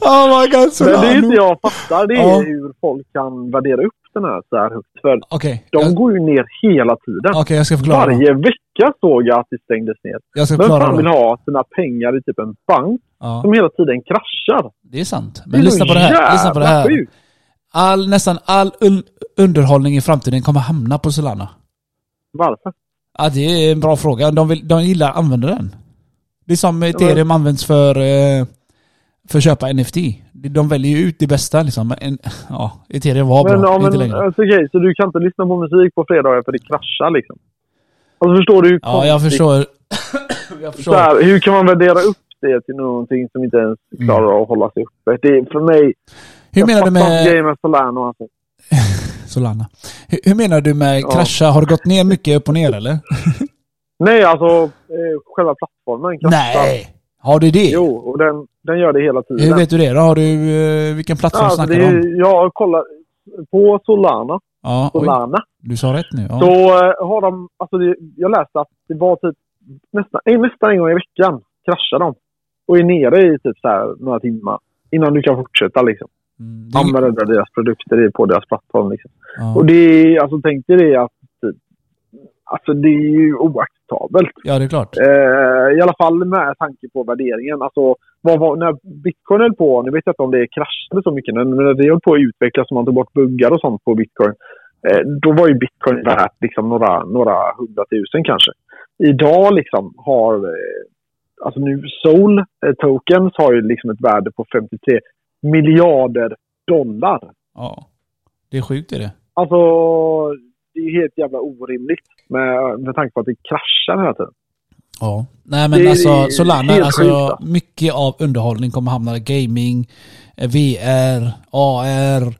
Oh my god, Men det är inte jag fattar. Det är Ja. hur folk kan värdera upp den här så här högt. För Okej, de jag, går ju ner hela tiden. okej, jag ska förklara. Varje vecka såg jag att det stängdes ner. Jag ska förklara. fan vill ha sina pengar i typ en bank Ja, som hela tiden kraschar? det är sant. Är Men lyssna på det här. Lyssna på det här. All, nästan all un underhållning i framtiden kommer hamna på Solana. Varför? Ja, det är en bra fråga. De, vill, de gillar att använda den. Det är som ethereum används för, eh, för att köpa NFT. De väljer ju ut det bästa liksom. Men En, ja, ethereum var Men, bra, ja, inte men längre. alltså, okej, så du kan inte lyssna på musik på fredagar för det kraschar liksom? Alltså förstår du hur Ja, jag förstår. jag Så förstår. här, hur kan man värdera upp det till någonting som inte ens klarar att hålla sig uppe? Det är för mig... Mm. Hur jag menar du fattar inte med grejen med Solano alltså. Solana? Hur, hur menar du med Ja. krascha? Har det gått ner mycket upp och ner eller? Nej, alltså eh, själva plattformen kraschar. Nej! Har du det? Jo, och den, den gör det hela tiden. Hur vet du det då? Har du, eh, vilken plattform Ja, alltså, snackar du om? jag kollar på Solana, Ja, oj, Solana du sa rätt nu. Ja. så eh, har de... Alltså det, jag läste att det var typ nästan, nästan en gång i veckan kraschar de. Och är nere i typ så här några timmar innan du kan fortsätta liksom. Mm, det Använda deras produkter på deras plattform. Liksom. ja. Och det alltså tänk dig det att alltså det är ju oacceptabelt. ja, det är klart. Eh, I alla fall med tanke på värderingen. Alltså, vad var, när bitcoin höll på, nu vet jag inte om det kraschade så mycket, men när det höll på att utvecklas och man tog bort buggar och sånt på bitcoin, eh, då var ju bitcoin värt liksom några, några hundratusen kanske. Idag liksom har, eh, alltså nu Soul eh, Tokens har ju liksom ett värde på 53 miljarder dollar. Ja. Det är sjukt är det. Alltså, det är helt jävla orimligt med, med tanke på att det kraschar hela tiden. Ja. Nej men Det alltså Solana, alltså mycket av underhållning kommer hamna i gaming, eh, VR, AR,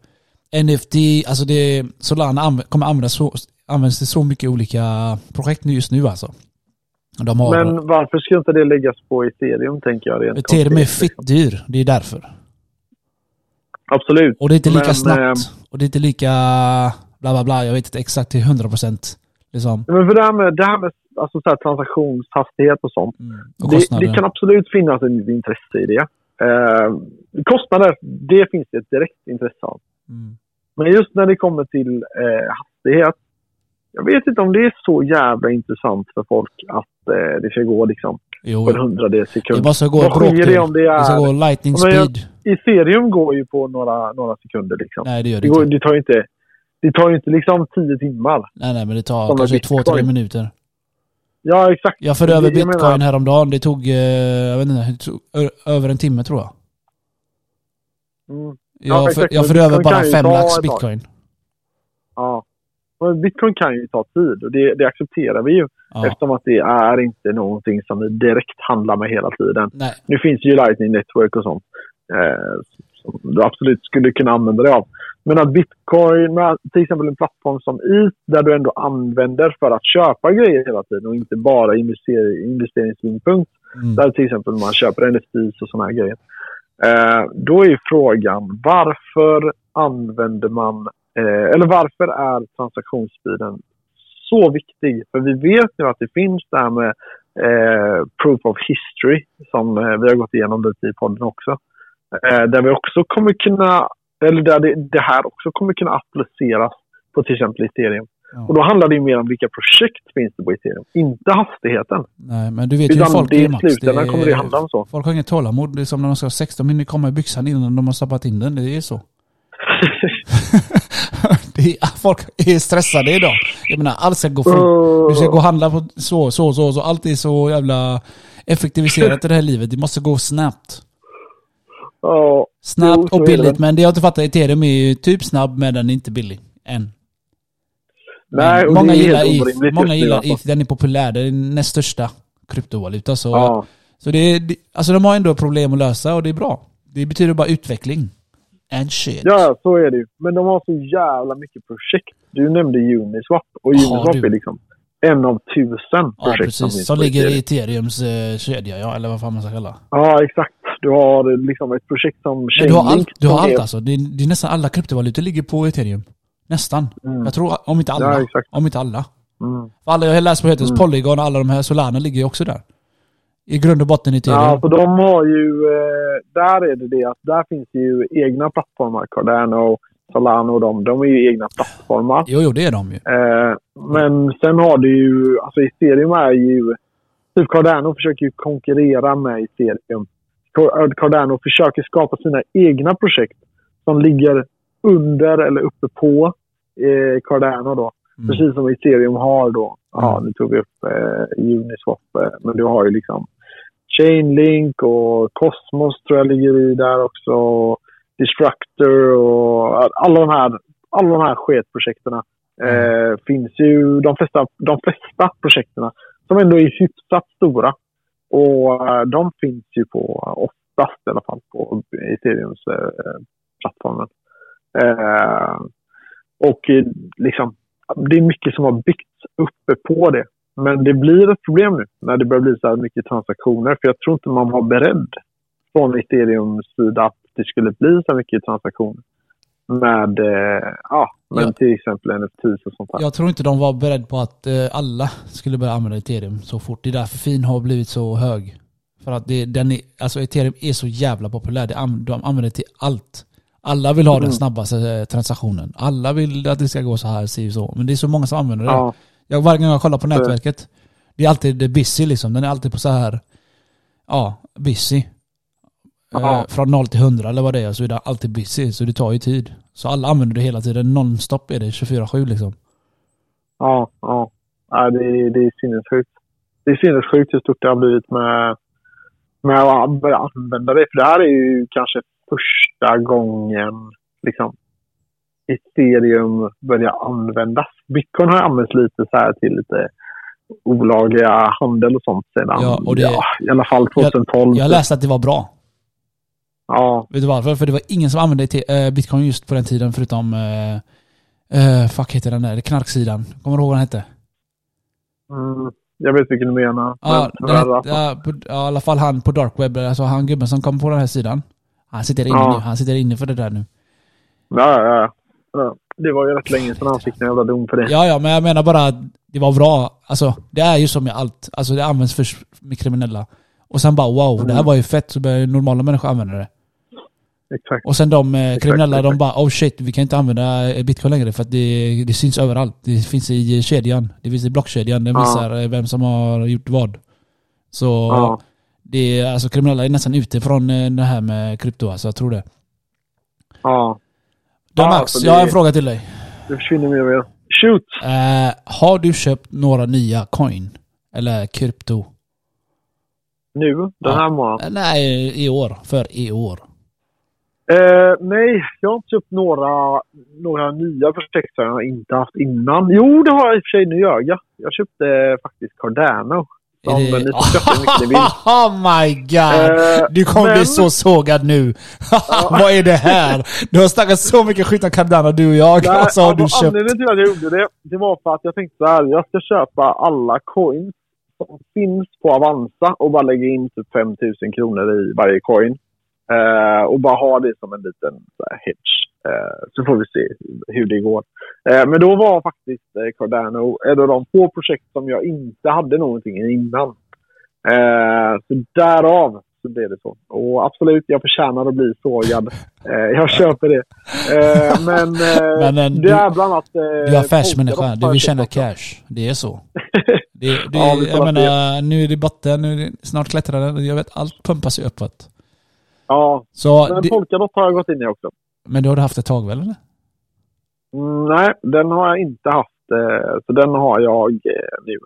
NFT. Alltså det, Solana anv- kommer användas så, används till så mycket olika projekt nu just nu alltså. De har, Men varför skulle inte det läggas på ethereum, tänker jag. Ethereum är konkret, liksom. fitt dyr, det är därför. Absolut. Och det är inte lika Men, snabbt. eh, Och det är inte lika bla bla bla, jag vet inte exakt till 100% liksom. Men för det här med, det här med alltså, så här, transaktionshastighet och sånt. Mm. Och Det, det kan absolut finnas ett intresse i det. Eh, kostnader, det finns det ett direkt intresse av. Mm. Men just när det kommer till eh, hastighet. jag vet inte om det är så jävla intressant för folk att eh, det ska gå liksom Jo, på en hundradels sekund. det måste gå Vad skiljer det om det Det ska gå lightning speed. Ethereum går ju på några, några sekunder liksom. Nej det gör det Det, går, inte. det tar ju inte... Det tar inte liksom tio timmar. Nej nej men det tar Som kanske två, tre minuter. Ja, exakt. Jag förde över bitcoin menar- häromdagen. Det tog, eh, jag vet inte, det tog ö- över en timme tror jag. Mm, Jag, för, exakt, jag men förde över bara fem lax bitcoin. ja. Men Bitcoin kan ju ta tid och det, det accepterar vi ju Ja. eftersom att det är inte någonting som vi direkt handlar med hela tiden. Nej. Nu finns ju Lightning Network och sånt eh, som du absolut skulle kunna använda dig av. Men att Bitcoin, till exempel en plattform som ETH där du ändå använder för att köpa grejer hela tiden och inte bara invester, investeringssynpunkt. Mm. Där till exempel man köper NFTs och sådana här grejer. Eh, då är ju frågan varför använder man, eh, eller varför är transaktionstiden så viktig? För vi vet nu att det finns det här med eh, proof of history som eh, vi har gått igenom lite i podden också. Eh, där vi också kommer kunna, eller där det, det här också kommer kunna appliceras på till exempel Ethereum. Ja. Och då handlar det ju mer om vilka projekt finns det på Ethereum, inte hastigheten. Nej men du vet ju Utan folk det är Max. slutändan kommer det handla om så. Folk har inget tålamod. Det är som när de ska ha sex. De hinner komma i byxan innan de har stoppat in den. Det är så. det är, folk är stressade idag. Jag menar allt ska gå fort. Du ska gå och handla på så, så, så, så. Allt är så jävla effektiviserat i det här livet. Det måste gå snabbt. Ja, Snabbt och billigt. Men det jag inte fattar, Ethereum är ju typ snabb men den är inte billig. Än. Nej, och många det är gillar ETH. Många gillar alltså. ETH. Den är populär. Den är näst största kryptovaluta. Så, Ja, så det är, alltså de har ändå problem att lösa och det är bra. Det betyder bara utveckling. And shit. ja, så är det ju. Men de har så jävla mycket projekt. Du nämnde Uniswap. Och Ja, Uniswap du. är liksom en av tusen Ja, projekt som precis. Som på ligger i Ethereum. Ethereums eh, kedja, ja. Eller vad fan man ska kalla. Ja, exakt. Du har liksom ett projekt som Men du har allt, Chainlink. du har allt alltså. Det är, det är nästan alla kryptovalutor ligger på Ethereum. Nästan. Mm. Jag tror, om inte alla. Ja. Om inte alla. Mm. För alla jag har läst på heter Mm. Polygon och alla de här Solana ligger ju också där. I grund och botten i Ethereum. Ja, för de har ju... Eh, där är det det att där finns ju egna plattformar. Cardano, Solana och de. De är ju egna plattformar. Jo, jo, det är de ju. Eh, men sen har du ju, alltså Ethereum är ju, typ Cardano försöker ju konkurrera med Ethereum. Car- Cardano försöker skapa sina egna projekt som ligger under eller uppe på eh, Cardano då. Mm. Precis som Ethereum har då. Ja, Mm. nu tog vi upp eh, Uniswap. Eh, men du har ju liksom Chainlink och Cosmos tror jag ligger i där också. Destructor och alla de här, alla de här sketprojekterna eh, finns ju. De flesta, de flesta projekten som ändå är hyfsat stora. Och eh, de finns ju på, oftast i alla fall, på Ethereums eh, plattformen. Eh, och eh, liksom, det är mycket som har byggts uppe på det. Men det blir ett problem nu när det börjar bli så här mycket transaktioner. För jag tror inte man var beredd från Ethereums sida att det skulle bli så här mycket transaktioner. Med, eh, ja, men Ja. till exempel NFTs och sånt där. Jag tror inte de var beredda på att eh, alla skulle börja använda Ethereum så fort. Det är därför fin har blivit så hög. För att det, den är, alltså Ethereum är så jävla populär. De använder det till allt. Alla vill ha den Mm. snabbaste eh, transaktionen. Alla vill att det ska gå så här, si så. Men det är så många som använder det. Ja, Jag, varje gång jag kollar på nätverket, det är alltid busy liksom. Den är alltid på så här, ja, busy. Eh, från 0 till 100 eller vad det är så är det alltid busy. Så det tar ju tid. Så alla använder det hela tiden. Nonstop är det 24-7 liksom. ja, ja. ja det, är- det är sinnessjukt. Det är sinnessjukt hur stort det har blivit med, med att börja använda det. För det här är ju kanske första gången liksom, ethereum börjar användas. Bitcoin har använts lite så här till lite olagliga handel och sånt sedan Ja, och det- ja, i alla fall 2012. Jag läste att det var bra. Ja, Vet du varför? För det var ingen som använde eh, bitcoin just på den tiden förutom... Eh, fuck heter den där? Knarksidan. Kommer du ihåg vad den hette? mm, jag vet vilken du menar. Ja, men den hette, ja, på, ja, i alla fall han på dark web. Alltså han gubben som kom på den här sidan. Han sitter inne Ja. nu. Han sitter inne för det där nu. Ja, ja, ja. Det var ju rätt länge sedan han fick en jävla dom för det. Ja, ja, men jag menar bara att det var bra. Alltså, det är ju som med allt. Alltså det används först med kriminella. Och sen bara wow, det här Mm. var ju fett. Så börjar ju normala människor använda det. Exakt. Och sen de eh, kriminella, exakt. de bara oh shit, vi kan inte använda eh, bitcoin längre för att det, det syns överallt. Det finns i kedjan. Det finns i blockkedjan. Den visar eh, vem som har gjort vad. Så Ja. det är, alltså kriminella är nästan ute från det här med krypto alltså, jag tror det. Ja. Då Ja, Max, jag har en fråga till dig. Det försvinner mer och mer. Shoot! Eh, har du köpt några nya coin? Eller krypto? Nu, den här månaden. Nej, i år. För i år. Eh, nej, jag har inte köpt några, några nya projekt som jag inte haft innan. Jo, det har jag i och för sig. Nu gör jag. Jag köpte faktiskt Cardano. Som det- vill. Oh my god! Eh, Du kommer men- bli så sågad nu. Vad är det här? Du har snackat så mycket skit om Cardano du och jag. Nej, och så har du alltså, köpt... Anledningen till att jag gjorde det, det var för att jag tänkte så här. Jag ska köpa alla coins som finns på Avanza och bara lägga in typ 5000 kronor i varje coin. Eh, och bara ha det som en liten så här, hedge. Eh, så får vi se hur det går. Eh, men då var faktiskt Cardano ett av de få projekt som jag inte hade någonting i innan. Så därav så blev det så. Och absolut, jag förtjänar att bli sågad. Jag köper det. Men Men, det du- är bland annat... Du är affärsmänniska, du vill tjäna cash. Det är så. Det, det, Ja, jag menar, nu är det botten, nu är det, snart klättrar den. Jag vet, allt pumpas ju uppåt. Ja, Så, men det, Polkadot har jag gått in i också. men du har haft ett tag väl eller? Mm, nej, den har jag inte haft. Eh, så den har jag eh, nu.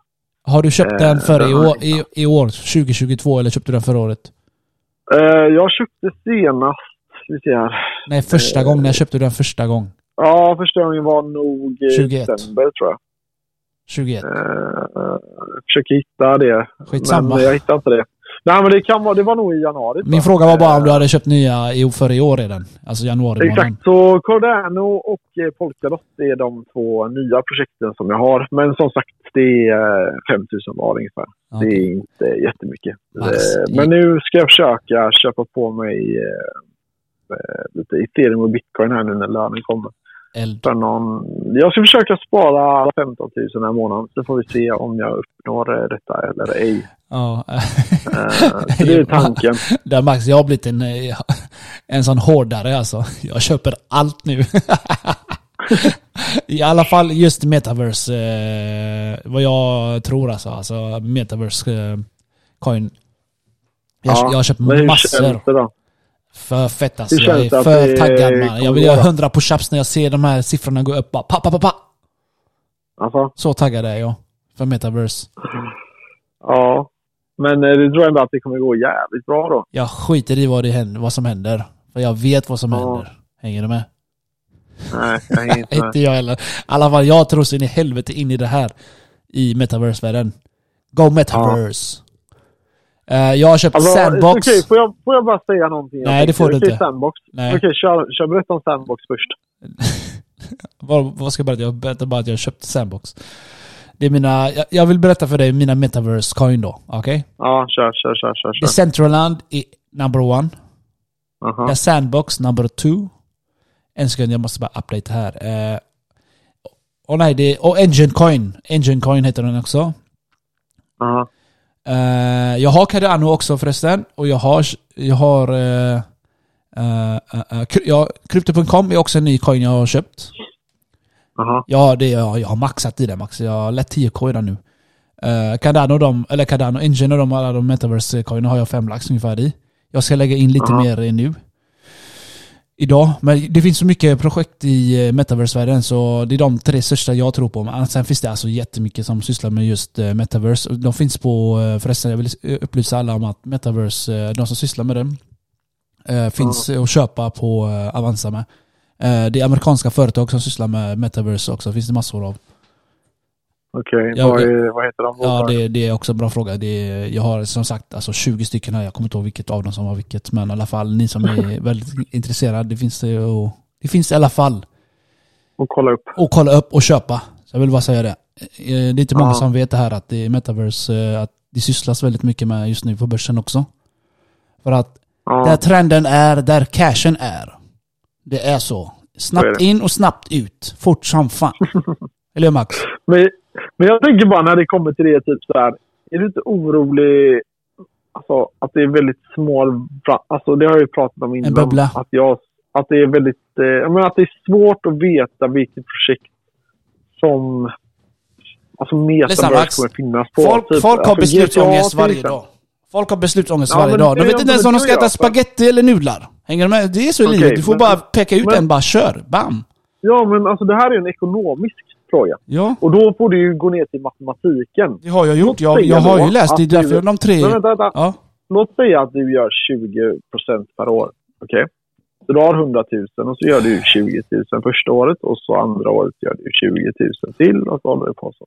Har du köpt Eh, den för den i år, i, i år, 2022, eller köpte du den förra året? Eh, jag köpte senast, vi ser här. Nej, första Eh, gången. När köpte du den första gång? Ja, första gången var nog i 21. december tror jag. 21. Eh, jag försöker hitta det. Skitsamma. Men jag hittar inte det. Nej, men det, kan vara, det var nog i januari. Min fråga var bara om Eh, du hade köpt nya i, för i år redan. Alltså januari. Exakt, så Cardano och eh, Polkadot är de två nya projekten som jag har. Men som sagt, det är eh, 5000 var ungefär. Det Okej. är inte jättemycket. Max, Eh, det- Men nu ska jag försöka köpa på mig eh, eh, lite ethereum och bitcoin här nu när lönen kommer. Eld. För någon... Jag ska försöka spara 15 000 den här månaden. Så får vi se om jag uppnår eh, detta eller ej. Ja. Eh, Så det är tanken. Där Max, jag har blivit en, eh, en sån hårdare alltså. Jag köper allt nu. I alla fall just metaverse, eh, vad jag tror alltså. Alltså metaverse eh, coin. Jag, Ja, jag hur massor. Det? För fett alltså. Jag är det för det taggad man. Jag vill göra då? 100 push-ups när jag ser de här siffrorna gå upp. Bara, pa, pa, pa, pa. Alltså, Så taggad är jag. För metaverse. ja. Men eh, du tror ändå att det kommer gå jävligt bra då? Jag skiter i vad, det händer, vad som händer. För jag vet vad som Ja. händer. Hänger du med? Nej, jag hänger inte med. Inte jag heller. I alla fall, jag tror så in i helvete in i det här. I metaverse-världen. Go metaverse. Eh, jag har köpt Alltså, Sandbox. Okej, får, jag, får jag bara säga någonting? Nej, det får du inte. Sandbox. Okej, kör, kör berätta om Sandbox först. vad, vad ska jag berätta? Jag berättar bara att jag har köpt Sandbox. Det är mina, jag, jag vill berätta för dig mina metaverse coin då. Okej? Ja, kör, kör, kör, kör. kör. Decentraland är number one. Aha. The Sandbox number two. En sekund, jag måste bara update här. Eh, och nej, det är, och Engine Coin. Engine Coin heter den också. Aha. Eh, jag har Cardano också förresten. Och jag har... Jag har eh, kry- ja, Crypto.com är också en ny coin jag har köpt. Aha. Ja, det jag, jag har maxat i det max. Jag har lätt 10k redan nu. Uh, Cardano, de, eller Cardano Engine och de, alla de metaverse coin har jag 5 lax ungefär i. Jag ska lägga in lite Aha. mer i nu. Idag. Men det finns så mycket projekt i eh, metaverse-världen så det är de tre största jag tror på. Men sen finns det alltså jättemycket som sysslar med just eh, metaverse. De finns på, eh, förresten jag vill upplysa alla om att metaverse, de som sysslar med det, finns att köpa på Avanza med. Det är amerikanska företag som sysslar med metaverse också, finns det massor av. Okej, Ja, vad, är- vad heter de? Ja, det, det är också en bra fråga. Det är, jag har som sagt alltså 20 stycken här, jag kommer inte ihåg vilket av dem som var vilket. Men i alla fall, ni som är väldigt intresserade, det finns det, och, det finns i alla fall Och kolla upp. att kolla upp och köpa. Så jag vill bara säga det. Eh, Det är inte många Ja. som vet det här att det är metaverse, eh, att det sysslas väldigt mycket med just nu på börsen också. För att Ja. där trenden är, där cashen är. Det är så. Snabbt in och snabbt ut. Fort som fan. Eller hur Max? Men, men jag tänker bara när det kommer till det, typ så här. Är du inte orolig alltså, att det är väldigt små... Alltså, det har jag ju pratat om innan. En bubbla. Att, jag, att det är väldigt... Eh, jag menar att det är svårt att veta vilket projekt som... Alltså metaverse kommer finnas på. Folk, typ. folk har Alltså, beslutsångest varje exempel. dag. Folk har beslutsångest Ja, varje dag. De vet inte ens om de ska äta jag. spaghetti eller nudlar. Hänger du med? Det är så i Okej, livet. Du får men- bara peka ut men- en, bara kör. Bam! Ja, men alltså det här är en ekonomisk fråga. Ja, Och då får du ju gå ner till matematiken. det har jag gjort. Jag, jag har ju läst. Det är att du- därför de tre... Men vänta, vänta. Ja, Låt säga att du gör 20% per år. Okej? Så du har 100 000 och så gör du 20 000 första året och så andra året gör du 20 000 till och så håller du på så.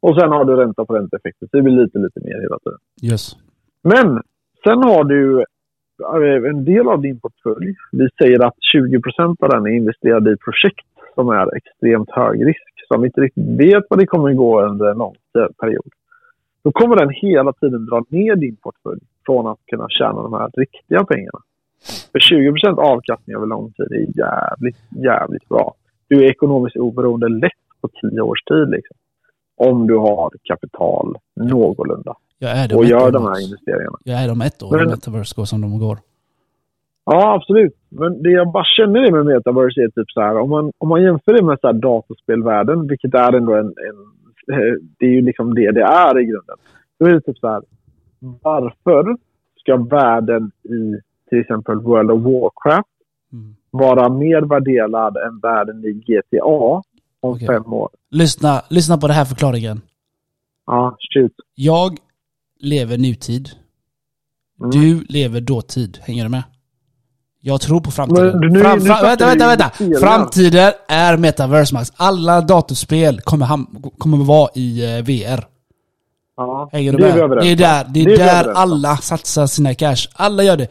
Och sen har du ränta på ränteeffekter. Så det blir lite, lite mer hela tiden. yes. Men sen har du eh, en del av din portfölj. Vi säger att 20 av den är investerad i projekt som är extremt hög risk. Som inte riktigt vet vad det kommer gå under en lång period. Då kommer den hela tiden dra ner din portfölj från att kunna tjäna de här riktiga pengarna. För 20% avkastning över lång tid är jävligt, jävligt bra. Du är ekonomiskt oberoende lätt på 10 års tid. Liksom. Om du har kapital någorlunda Jag är det och gör de här investeringarna. Jag är de ett år Men- Metaverse går som de går. Ja, absolut. Men det jag bara känner det med metaverse är typ så här, om man, om man jämför det med så här datorspelvärlden, vilket är ändå en, en... eh, Det är ju liksom det det är i grunden. Då är det typ så här, varför ska världen i till exempel World of Warcraft Mm. vara mer värderad än världen i GTA om Okej. fem år? Lyssna, lyssna på den här förklaringen. Ja, shoot. Jag lever nutid. Mm. Du lever dåtid. Hänger du med? Jag tror på framtiden. Men nu- Fram, nu fram, snackar vänta, vänta, vänta! Framtiden är metaverse max. Alla datorspel kommer, ham- kommer vara i eh, VR. Ja, Hänger du det med? Det är där, det är vi där alla satsar sina cash. Alla gör det.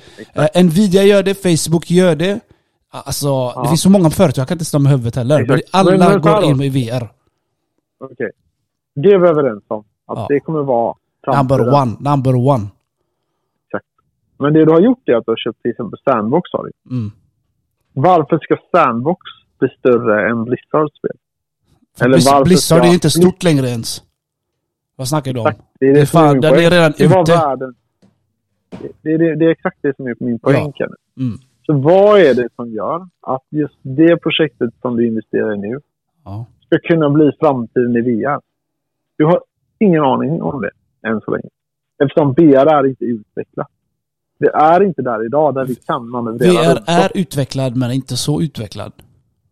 Eh, Nvidia gör det, Facebook gör det. Alltså, det finns så många företag, jag kan inte stå med huvudet heller. Exakt. alla Men- men går in i VR. Okej. Det är vi överens om. Att Ja. det kommer vara Number framtiden. one, number one. Men det du har gjort är att du har köpt till exempel Sandbox. Har du. Mm. Varför ska Sandbox bli större än Blizzards spel? Eller Blizz- varför Blizzard ska- är inte stort längre ens. Vad snackar du om? Exakt. Det är, Det det fan, den är redan det var ute. världen. Det, det, det, är exakt det som är min poäng, Kenneth. Mm. Så vad är det som gör att just det projektet som du investerar i nu Ja. ska kunna bli framtiden i VR? Du har ingen aning om det än så länge. Eftersom VR är inte utvecklat. Det är inte där idag där vi kan manövrera VR är utvecklad men inte så utvecklad.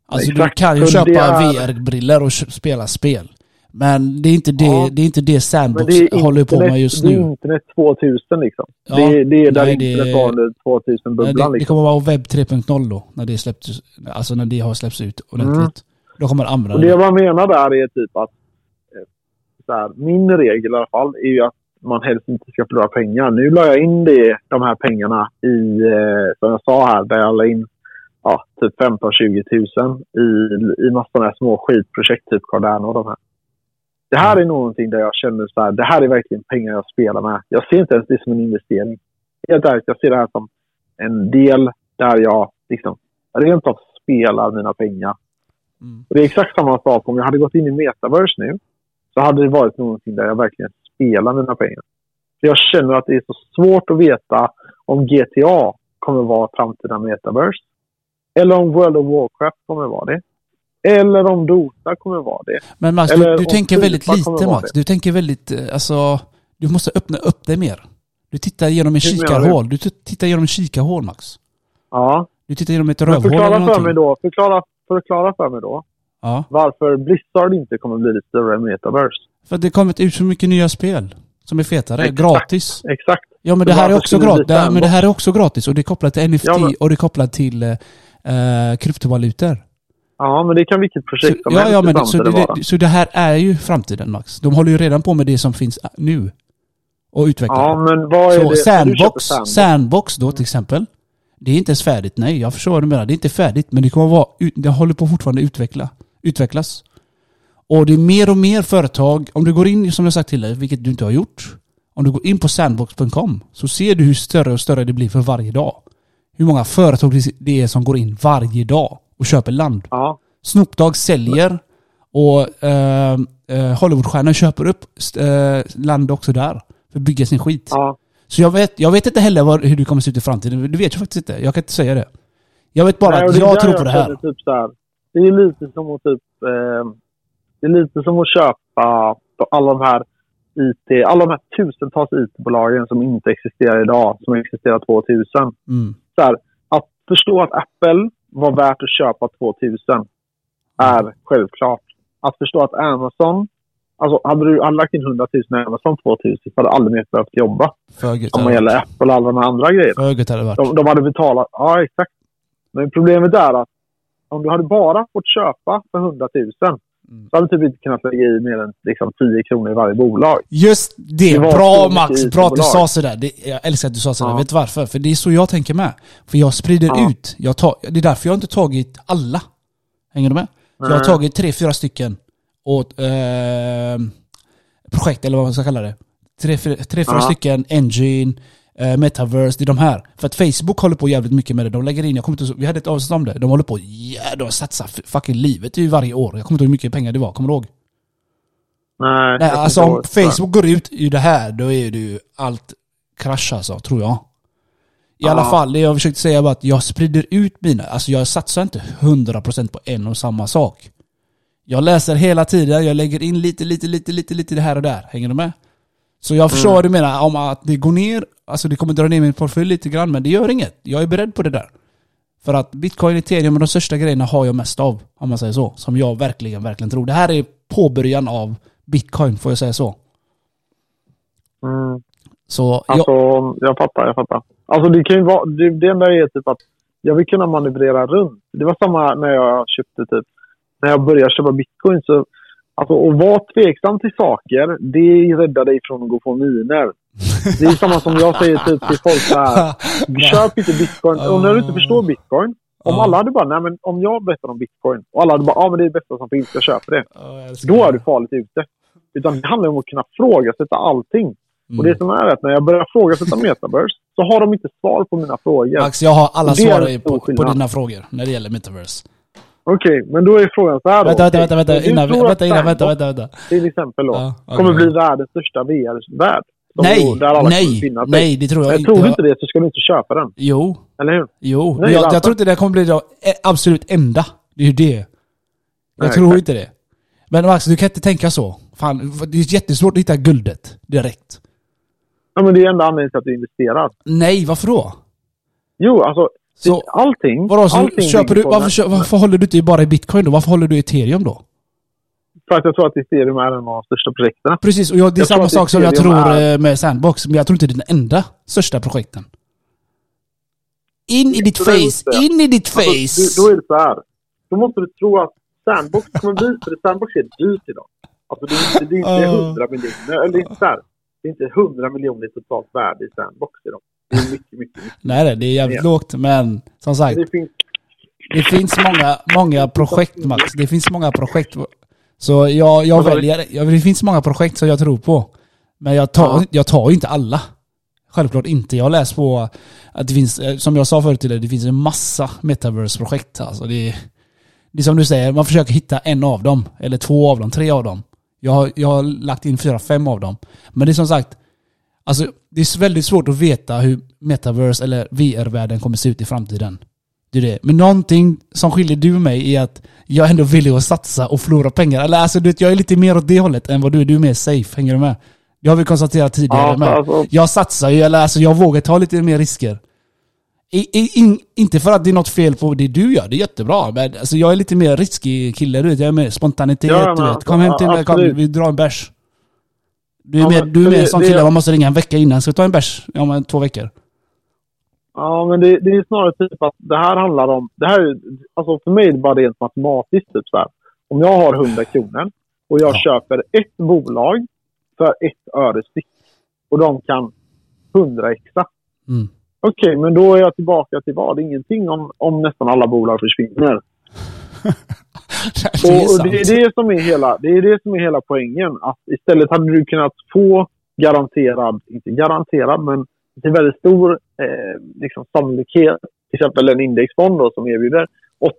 Alltså Exakt. du kan ju Så köpa är- VR-briller och spela spel. Men det är inte det, Ja. det, är inte det Sandbox det är håller på internet- med just Det är nu. internet 2000 liksom. Ja, det, är, det är där nej, internet var under Nej, 2000-bubblan det, det liksom. kommer vara webb 3.0 då, när det släpps, alltså när det har släppts ut ordentligt. Då kommer andra... Mm. Och det jag menar där är typ att eh, så här, min regel i alla fall är ju att man helst inte ska förlora pengar. Nu la jag in det, de här pengarna i, eh, som jag sa här, där jag la in ja, typ 15-20 tusen i, i massor av små skitprojekt, typ Cardano och de här. Det här är någonting där jag känner så här, det här är verkligen pengar jag spelar med. Jag ser inte ens det som en investering. Helt ärligt, jag ser det här som en del där jag liksom rent av spelar mina pengar. Mm. Och det är exakt samma sak om jag hade gått in i metaverse nu. Så hade det varit någonting där jag verkligen spelar mina pengar. För jag känner att det är så svårt att veta om GTA kommer vara framtida metaverse. Eller om World of Warcraft kommer vara det. Eller om Dota kommer vara det. Men Max, Eller du, tänker väldigt lite vara Max. Du tänker väldigt, eh, alltså... Du måste öppna upp dig mer. Du tittar genom en kikarhål. Du tittar genom en kikarhål Max. Ja, Du tittar genom ett rövhål eller förklara för någonting. mig då. Förklara, förklara för mig då. Ja. Varför Blizzard inte kommer bli lite större metaverse. För det kommit ut så mycket nya spel. Som är fetare. Exakt. Gratis. Exakt. Ja men det här är också gratis. Men det här är också gratis och det är kopplat till NFT Ja, men- och det är kopplat till eh, eh, kryptovalutor. Ja, men det kan vilket projekt som ja, helst ja, i men det, så, det, vara. så det här är ju framtiden Max. De håller ju redan på med det som finns ä- nu. Och utvecklar. Ja, men vad är så det? sandbox, Sandbox. sandbox då till exempel. Det är inte ens färdigt. Nej, jag förstår vad du menar. Det är inte färdigt, men det kommer vara... Det håller på fortfarande utveckla, utvecklas. Och det är mer och mer företag. Om du går in, som jag sagt till dig, vilket du inte har gjort. Om du går in på sandbox.com så ser du hur större och större det blir för varje dag. Hur många företag det- är som går in varje dag och köper land. Ja, Snoop Dogg säljer och eh, eh, Hollywoodstjärnor köper upp eh, land också där. För att bygga sin skit. ja. Så jag vet, jag vet inte heller vad, hur det kommer se ut i framtiden. Det vet jag faktiskt inte. Jag kan inte säga det. Jag vet bara Nej, att jag tror på det här. Typ här. Det är lite som att typ... Eh, det är lite som att köpa alla de här IT, alla de här tusentals IT-bolagen som inte existerar idag, som existerar 2000. Mm. Så här, att förstå att Apple var värt att köpa 2000 är självklart. Att förstå att Amazon, alltså hade du hade lagt in 100 000 i Amazon 2000 så hade du aldrig mer behövt jobba. För gött Om man gäller. Apple och alla de andra grejerna. För gött hade varit. De, de hade betalat, ja exakt. Men problemet är att om du hade bara fått köpa för 100 000 Mm. så hade typ inte kunnat lägga i mer än liksom, 10 kronor i varje bolag. Just det! Det Bra Max! Bra att du sa sådär. Det, jag älskar att du sa sådär. Ja. Vet du varför? För det är så jag tänker med. För jag sprider Ja. ut. Jag tar, det är därför jag inte tagit alla. Hänger du med? Jag har tagit tre, fyra stycken åt eh, projekt, eller vad man ska kalla det. Tre, fyra, tre, fyra Ja. stycken, Engine, Metaverse, det är de här. För att Facebook håller på jävligt mycket med det. De lägger in, jag kommer inte, vi hade ett avsnitt om det. De håller på, ja, de satsar fucking livet i varje år. Jag kommer inte ihåg hur mycket pengar det var, kommer du ihåg? Nej, Nej, alltså om. Facebook går ut i det här, då är det ju allt krasch alltså, tror jag. I Ja. alla fall, det jag försökte säga var att jag sprider ut mina, alltså jag satsar inte 100% på en och samma sak. Jag läser hela tiden, jag lägger in lite, lite, lite, lite, lite det här och där. Hänger du med? Så jag förstår Mm. vad du menar om att det går ner, alltså det kommer dra ner min portfölj lite grann, men det gör inget. Jag är beredd på det där. För att bitcoin, ethereum och de största grejerna har jag mest av, om man säger så. Som jag verkligen, verkligen tror. Det här är påbörjan av bitcoin, får jag säga så. Mm. Så Alltså, jag, jag fattar, jag fattar. Alltså det kan ju vara, det, det enda är typ att jag vill kunna manövrera runt. Det var samma när jag köpte typ, när jag började köpa bitcoin så, alltså att vara tveksam till saker, det räddar dig från att gå på miner. Det är samma som jag säger typ till folk så här, köp inte bitcoin. Och när du inte förstår bitcoin, om Ja. alla hade bara, nej men om jag berättar om bitcoin och alla hade bara, ja men det är det bästa som finns, jag köper det. Då är du farligt ute. Utan det handlar om att kunna frågasätta allting. Mm. Och det som är att när jag börjar frågasätta metaverse så har de inte svar på mina frågor. Max, jag har alla svar på, på dina frågor när det gäller metaverse. Okej, men då är frågan så här då. Vänta, vänta, vänta, vänta, innan, vänta, innan, vänta, vänta, vänta. Till exempel då. Ja, okej. kommer bli världens största VR-värld. Nej, nej, nej, det tror jag Men inte. tror du inte det så ska du inte köpa den. Jo, Eller hur? jo. Nej, Men jag, jag tror inte det kommer bli det eh, absolut enda. Det är ju det. Jag Nej, tror exakt. inte det. Men Max, du kan inte tänka så. Fan, det är jättesvårt att hitta guldet direkt. Ja, men det är enda anledningen till att du investerar. Nej, varför då? Jo, alltså. Så- allting. Vadå, så allting köper du, varför, varför håller du inte bara i bitcoin då? Varför håller du i ethereum då? För att jag tror att ethereum är en av de största projekten. Precis, och jag, det är Jag samma sak som jag tror är- eh, med Sandbox, men jag tror inte det är den enda största projekten. In i ditt face! In i ditt Alltså, face! du, då är det så här. Då måste du tro att Sandbox kommer bli... För Sandbox är dyrt idag. Alltså det är inte, det är inte Ja. 100 miljoner. Eller det är inte så här. Det är inte 100 miljoner totalt värde i Sandbox idag. Det är mycket, mycket, mycket. Nej, det är jävligt Ja. lågt, men som sagt, Det finns... det finns många, många projekt Max. Det finns många projekt. Så jag, jag väljer, ja, det finns många projekt som jag tror på. Men jag tar, Ja. jag tar ju inte alla. Självklart inte. Jag har läst på att det finns, eh, som jag sa förut till dig, det finns en massa metaverse-projekt. Alltså det, är- det är som du säger, man försöker hitta en av dem. Eller två av dem, tre av dem. Jag har, jag har lagt in fyra, fem av dem. Men det är som sagt, alltså det är väldigt svårt att veta hur metaverse eller VR-världen kommer se ut i framtiden. Det är det. Men någonting som skiljer du och mig är att jag ändå vill att satsa och förlora pengar. Eller alltså du vet, jag är lite mer åt det hållet än vad du är. Du är mer safe, hänger du med? Det har vi konstaterat tidigare Ja, med. alltså, Jag satsar ju, eller alltså jag vågar ta lite mer risker. I, i, in, inte för att det är något fel på det du gör, det är jättebra. Men alltså jag är lite mer riskig kille, du vet. Jag är mer spontanitet, Ja, men du vet. alltså, Kom hem till mig, kom, vi drar en bärs. Du är Ja, mer, men du är för mer det- som det- kille, man måste ringa en vecka innan. Ska vi ta en bärs? Ja men två veckor. Ja, men det, det är snarare typ att det här handlar om... Det här är, alltså för mig är det bara rent matematiskt. Typ så här. Om jag har 100 kronor och jag Ja. köper ett bolag för ett öre styck och de kan 100 extra. Mm. Okej, men då är jag tillbaka till vad? Ingenting om, om nästan alla bolag försvinner. det är och, och det, är det, som är hela, det är det som är hela poängen. Att istället hade du kunnat få garanterad, inte garanterad, men till väldigt stor eh, liksom, sannolikhet, till exempel en indexfond då, som erbjuder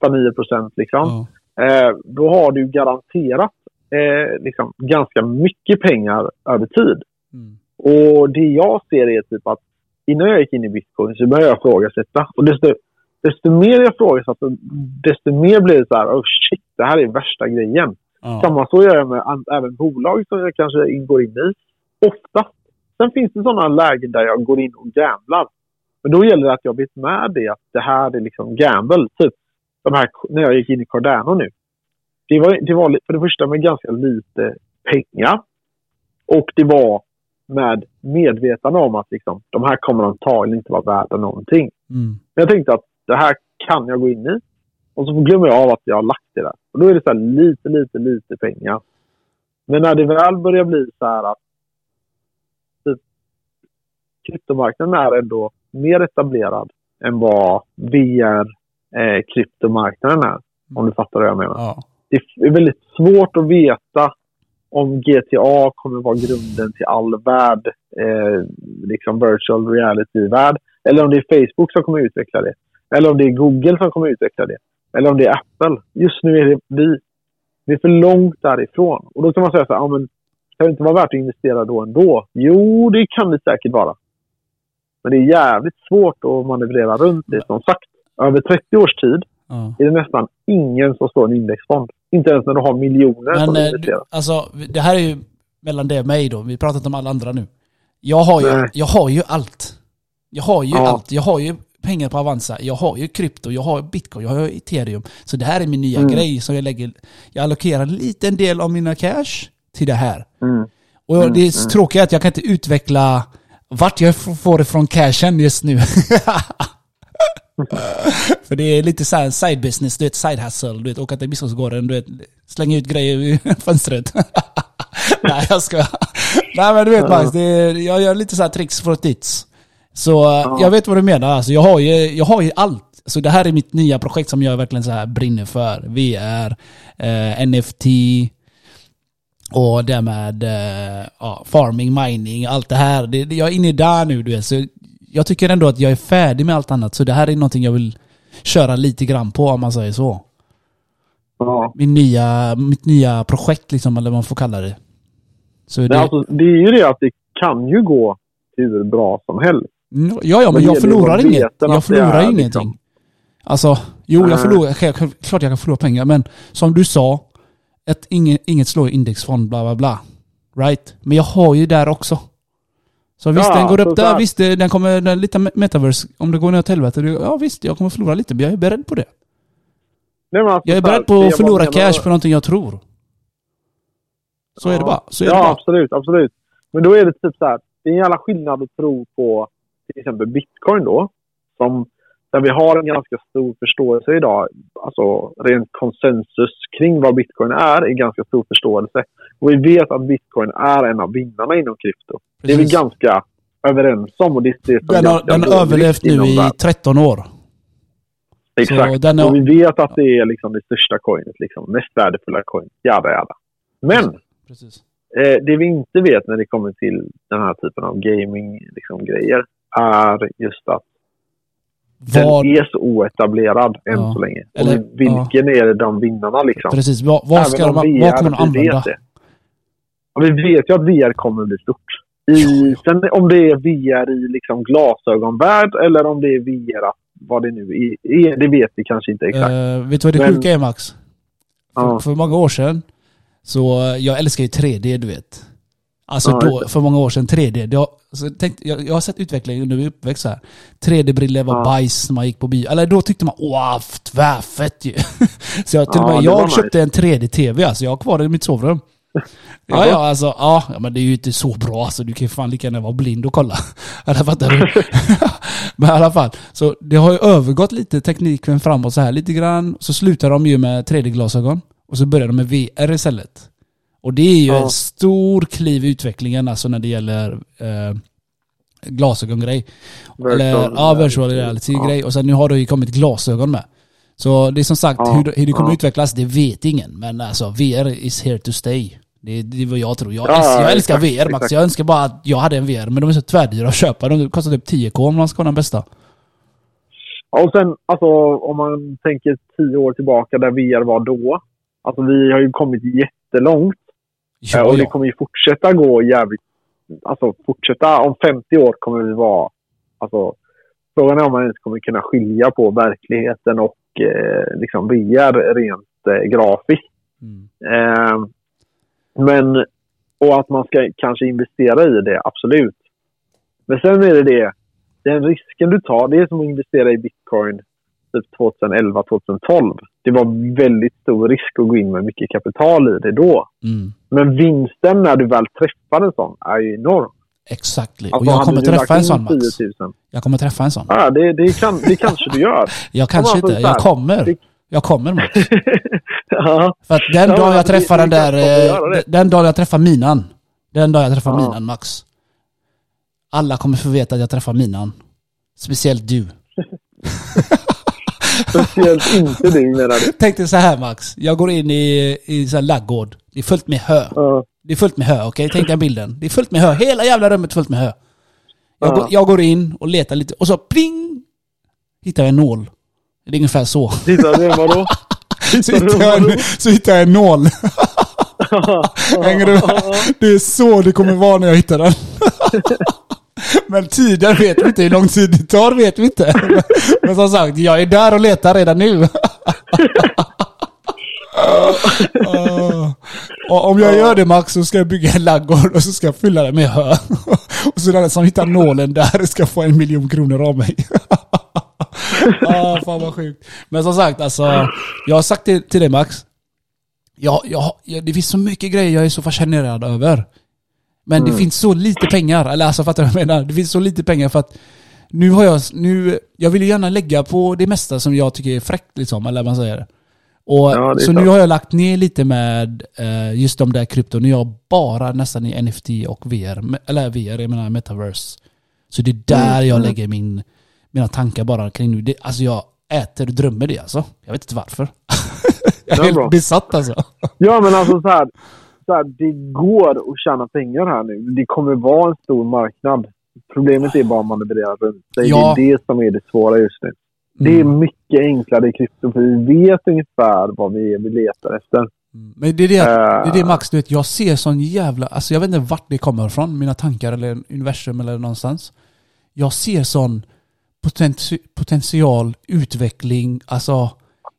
8-9 procent. Liksom. Ja. Eh, då har du garanterat eh, liksom, ganska mycket pengar över tid. Mm. Och det jag ser är typ att innan jag gick in i bitcoin så började jag ifrågasätta. Och desto, desto mer jag ifrågasatte, desto mer blev det så här, oh shit, det här är värsta grejen. Ja. Samma så gör jag med även bolag som jag kanske ingår in i. Oftast. Sen finns det sådana lägen där jag går in och gamblar. Men då gäller det att jag vet med det att det här är liksom gamble. Typ de här, när jag gick in i Cardano nu. Det var, det var för det första med ganska lite pengar. Och det var med medvetande om att liksom, de här kommer antagligen inte vara värda någonting. Mm. Jag tänkte att det här kan jag gå in i. Och så glömmer jag av att jag har lagt det där. Och då är det så här lite, lite, lite pengar. Men när det väl börjar bli så här att typ, kryptomarknaden är ändå mer etablerad än vad VR-kryptomarknaden är. Om du fattar vad jag menar. Ja. Det är väldigt svårt att veta om GTA kommer vara grunden till all värld, eh, liksom virtual reality-värld. Eller om det är Facebook som kommer utveckla det. Eller om det är Google som kommer utveckla det. Eller om det är Apple. Just nu är det vi. Vi är för långt därifrån. Och då kan man säga så här, ja, men kan det inte vara värt att investera då ändå? Jo, det kan det säkert vara. Men det är jävligt svårt att manövrera runt det. Som sagt, över 30 års tid Ja. är det nästan ingen som står en indexfond. Inte ens när du har miljoner som Men eh, investerar. du, alltså, det här är ju mellan det och mig då. Vi pratar inte om alla andra nu. Jag har ju, Nej. jag har ju allt. Jag har ju Ja. allt. Jag har ju pengar på Avanza. Jag har ju krypto, jag har bitcoin, jag har ethereum. Så det här är min nya Mm. grej som jag lägger. Jag allokerar en liten del av mina cash till det här. Mm. Och Mm, det är tråkiga är att jag kan inte utveckla vart jag får ifrån cashen just nu. För det är lite så här side business, du vet side hustle, du vet åka till Biskopsgården, du vet slänga ut grejer i fönstret. Nej jag ska. Nej men du vet Max, det är, jag gör lite så här tricks för tits. Så eh, jag vet vad du menar alltså, jag har ju, jag har ju allt. Så det här är mitt nya projekt som jag verkligen så här brinner för. VR, eh, NFT, och det med eh, ja, farming, mining, allt det här. Det, jag är inne där nu du vet. Så jag tycker ändå att jag är färdig med allt annat. Så det här är någonting jag vill köra lite grann på om man säger så. Ja. Min nya, mitt nya projekt liksom, eller vad man får kalla det. Så Det, är alltså, det är ju det att det kan ju gå hur bra som helst. Mm, ja, ja, men det jag förlorar inget. Jag det förlorar ingenting. liksom- Alltså, jo jag förlorar, klart jag kan förlora pengar, men som du sa, ett, inget, inget slår indexfond, bla bla bla. Right? Men jag har ju där också. Så visst, Ja, den går upp där, visst, det- den kommer, den lite metaverse, om det går ner åt helvete, det- ja visst, jag kommer förlora lite, men jag är beredd på det. Nej, alltså, Jag är beredd på det att förlora cash på någonting jag tror. Så är det bara. Så är det ja, bara. absolut, absolut. Men då är det typ så här. Det är en jävla skillnad att tro på till exempel bitcoin då. Som, där vi har en ganska stor förståelse idag. Alltså rent konsensus kring vad bitcoin är, är ganska stor förståelse. Och vi vet att bitcoin är en av vinnarna inom krypto. Det är vi Precis. ganska överens om. Och det är Den har, den har överlevt nu i världen. 13 år. Exakt. Så den är- Och vi vet att det är liksom det största coinet. Liksom, mest värdefulla coinet. Jada, jada. Men Precis. Eh, det vi inte vet när det kommer till den här typen av gaming-grejer liksom, grejer är just att Vad, den är så oetablerad än Ja. så länge. Eller- och vilken är de vinnarna liksom? precis, vad, vad, ska de, vad kommer de vi använda? vet det. Ja, vi vet ju att VR kommer bli stort. I, sen om det är VR i liksom glasögonvärld eller om det är VR vad det nu är, det vet vi kanske inte exakt. Uh, vet du vad det Men- sjuka är Max? För, Ja. för många år sedan, så jag älskar ju 3D du vet. Alltså Ja, då, för många år sedan, 3D. Det har, alltså, tänkt, jag, jag har sett utvecklingen under min uppväxt här. 3D-brillor var Ja. bajs när man gick på bio. Eller då tyckte man wow, tvärfett ju. så jag, till och Ja, med det var jag nice. köpte en 3D-TV, alltså jag har kvar den i mitt sovrum. Ja, ja, alltså, ja, men det är ju inte så bra alltså. Du kan ju fan lika gärna vara blind och kolla. Eller fattar du? men i alla fall. Så det har ju övergått lite tekniken framåt så här lite grann. Så slutar de ju med 3D-glasögon. Och så börjar de med VR istället. Och det är ju Ja. en stor kliv i utvecklingen alltså när det gäller eh, glasögongrej. Eller, Virtual ja, virtual reality. reality-grej. Och sen nu har det ju kommit glasögon med. Så det är som sagt, Ja, hur, hur det kommer ja. utvecklas, det vet ingen. Men alltså, VR is here to stay. Det, det är vad jag tror. Jag, Ja, älskar, jag älskar exakt, VR Max. exakt. Jag önskar bara att jag hade en VR, men de är så tvärdyra att köpa. De kostar typ 10k om man ska ha den bästa. Ja, och sen alltså, om man tänker tio år tillbaka där VR var då. Alltså vi har ju kommit jättelångt. Ja, och det kommer ju fortsätta gå jävligt alltså, fortsätta. Om 50 år kommer vi vara... Alltså, frågan är om man ens kommer kunna skilja på verkligheten och eh, liksom VR rent eh, grafiskt. Mm. Eh, men, och att man ska kanske investera i det, absolut. Men sen är det det, den risken du tar, det är som att investera i bitcoin typ 2011, 2012. Det var väldigt stor risk att gå in med mycket kapital i det då. Mm. Men vinsten när du väl träffar en sån är ju enorm. Exakt. Och Alltså, jag hade kommer träffa en sån Max. 10 000, Jag kommer träffa en sån. Ja, det, det, kan, det kanske du gör. Jag kanske inte. här, Jag kommer. Jag kommer Max. ja. För att den Ja, dagen jag träffar det den där... eh. Den dagen jag träffar minan. Den dagen jag träffar Ja. minan Max. Alla kommer få veta att jag träffar minan. Speciellt du. Speciellt inte du menar du. Tänk dig så här Max. Jag går in i, i så här laggård. Det är fullt med hö. Ja. Det är fullt med hö, okej? Tänk den bilden. Det är fullt med hö. Hela jävla rummet är fullt med hö. Jag, Ja. går, jag går in och letar lite och så pling! Hittar jag en nål. Det är ungefär så. Titta, det vadå? Så hittar jag en, så hittar jag en nål. Hänger du med? Det är så det kommer vara när jag hittar den. Men tiden vet vi inte, hur lång tid det tar vet vi inte. Men som sagt, jag är där och letar redan nu. Och om jag gör det Max så ska jag bygga en laggård och så ska jag fylla den med hö. Och så den som hittar nålen där ska få en miljon kronor av mig. ah, fan vad sjukt. Men som sagt, alltså, jag har sagt det till dig Max. Ja, ja, ja, det finns så mycket grejer jag är så fascinerad över. Men det finns så lite pengar, eller alltså fattar du vad jag menar? Det finns så lite pengar för att nu har jag, nu, jag vill ju gärna lägga på det mesta som jag tycker är fräckt liksom, eller vad man säger. Och, Ja, är så klart. nu har jag lagt ner lite med eh, just de där krypton. Nu är jag bara nästan i NFT och VR. Eller VR, jag menar metaverse. Så det är där Mm, jag mm. lägger min, mina tankar bara kring nu. Det, alltså jag äter och drömmer det alltså. Jag vet inte varför. jag är bra. helt besatt alltså. Ja, men alltså så här, så här. Det går att tjäna pengar här nu. Det kommer vara en stor marknad. Problemet är bara om man levererar runt sig. Ja. Det är det som är det svåra just nu. Det är Mm. mycket enklare i krypto för vi vet ungefär vad vi, är vi letar efter. Mm. Men det är det, att- det är det. Max, du vet, jag ser sån jävla, alltså jag vet inte vart det kommer ifrån, mina tankar eller universum eller någonstans. Jag ser sån potenti potential, utveckling, alltså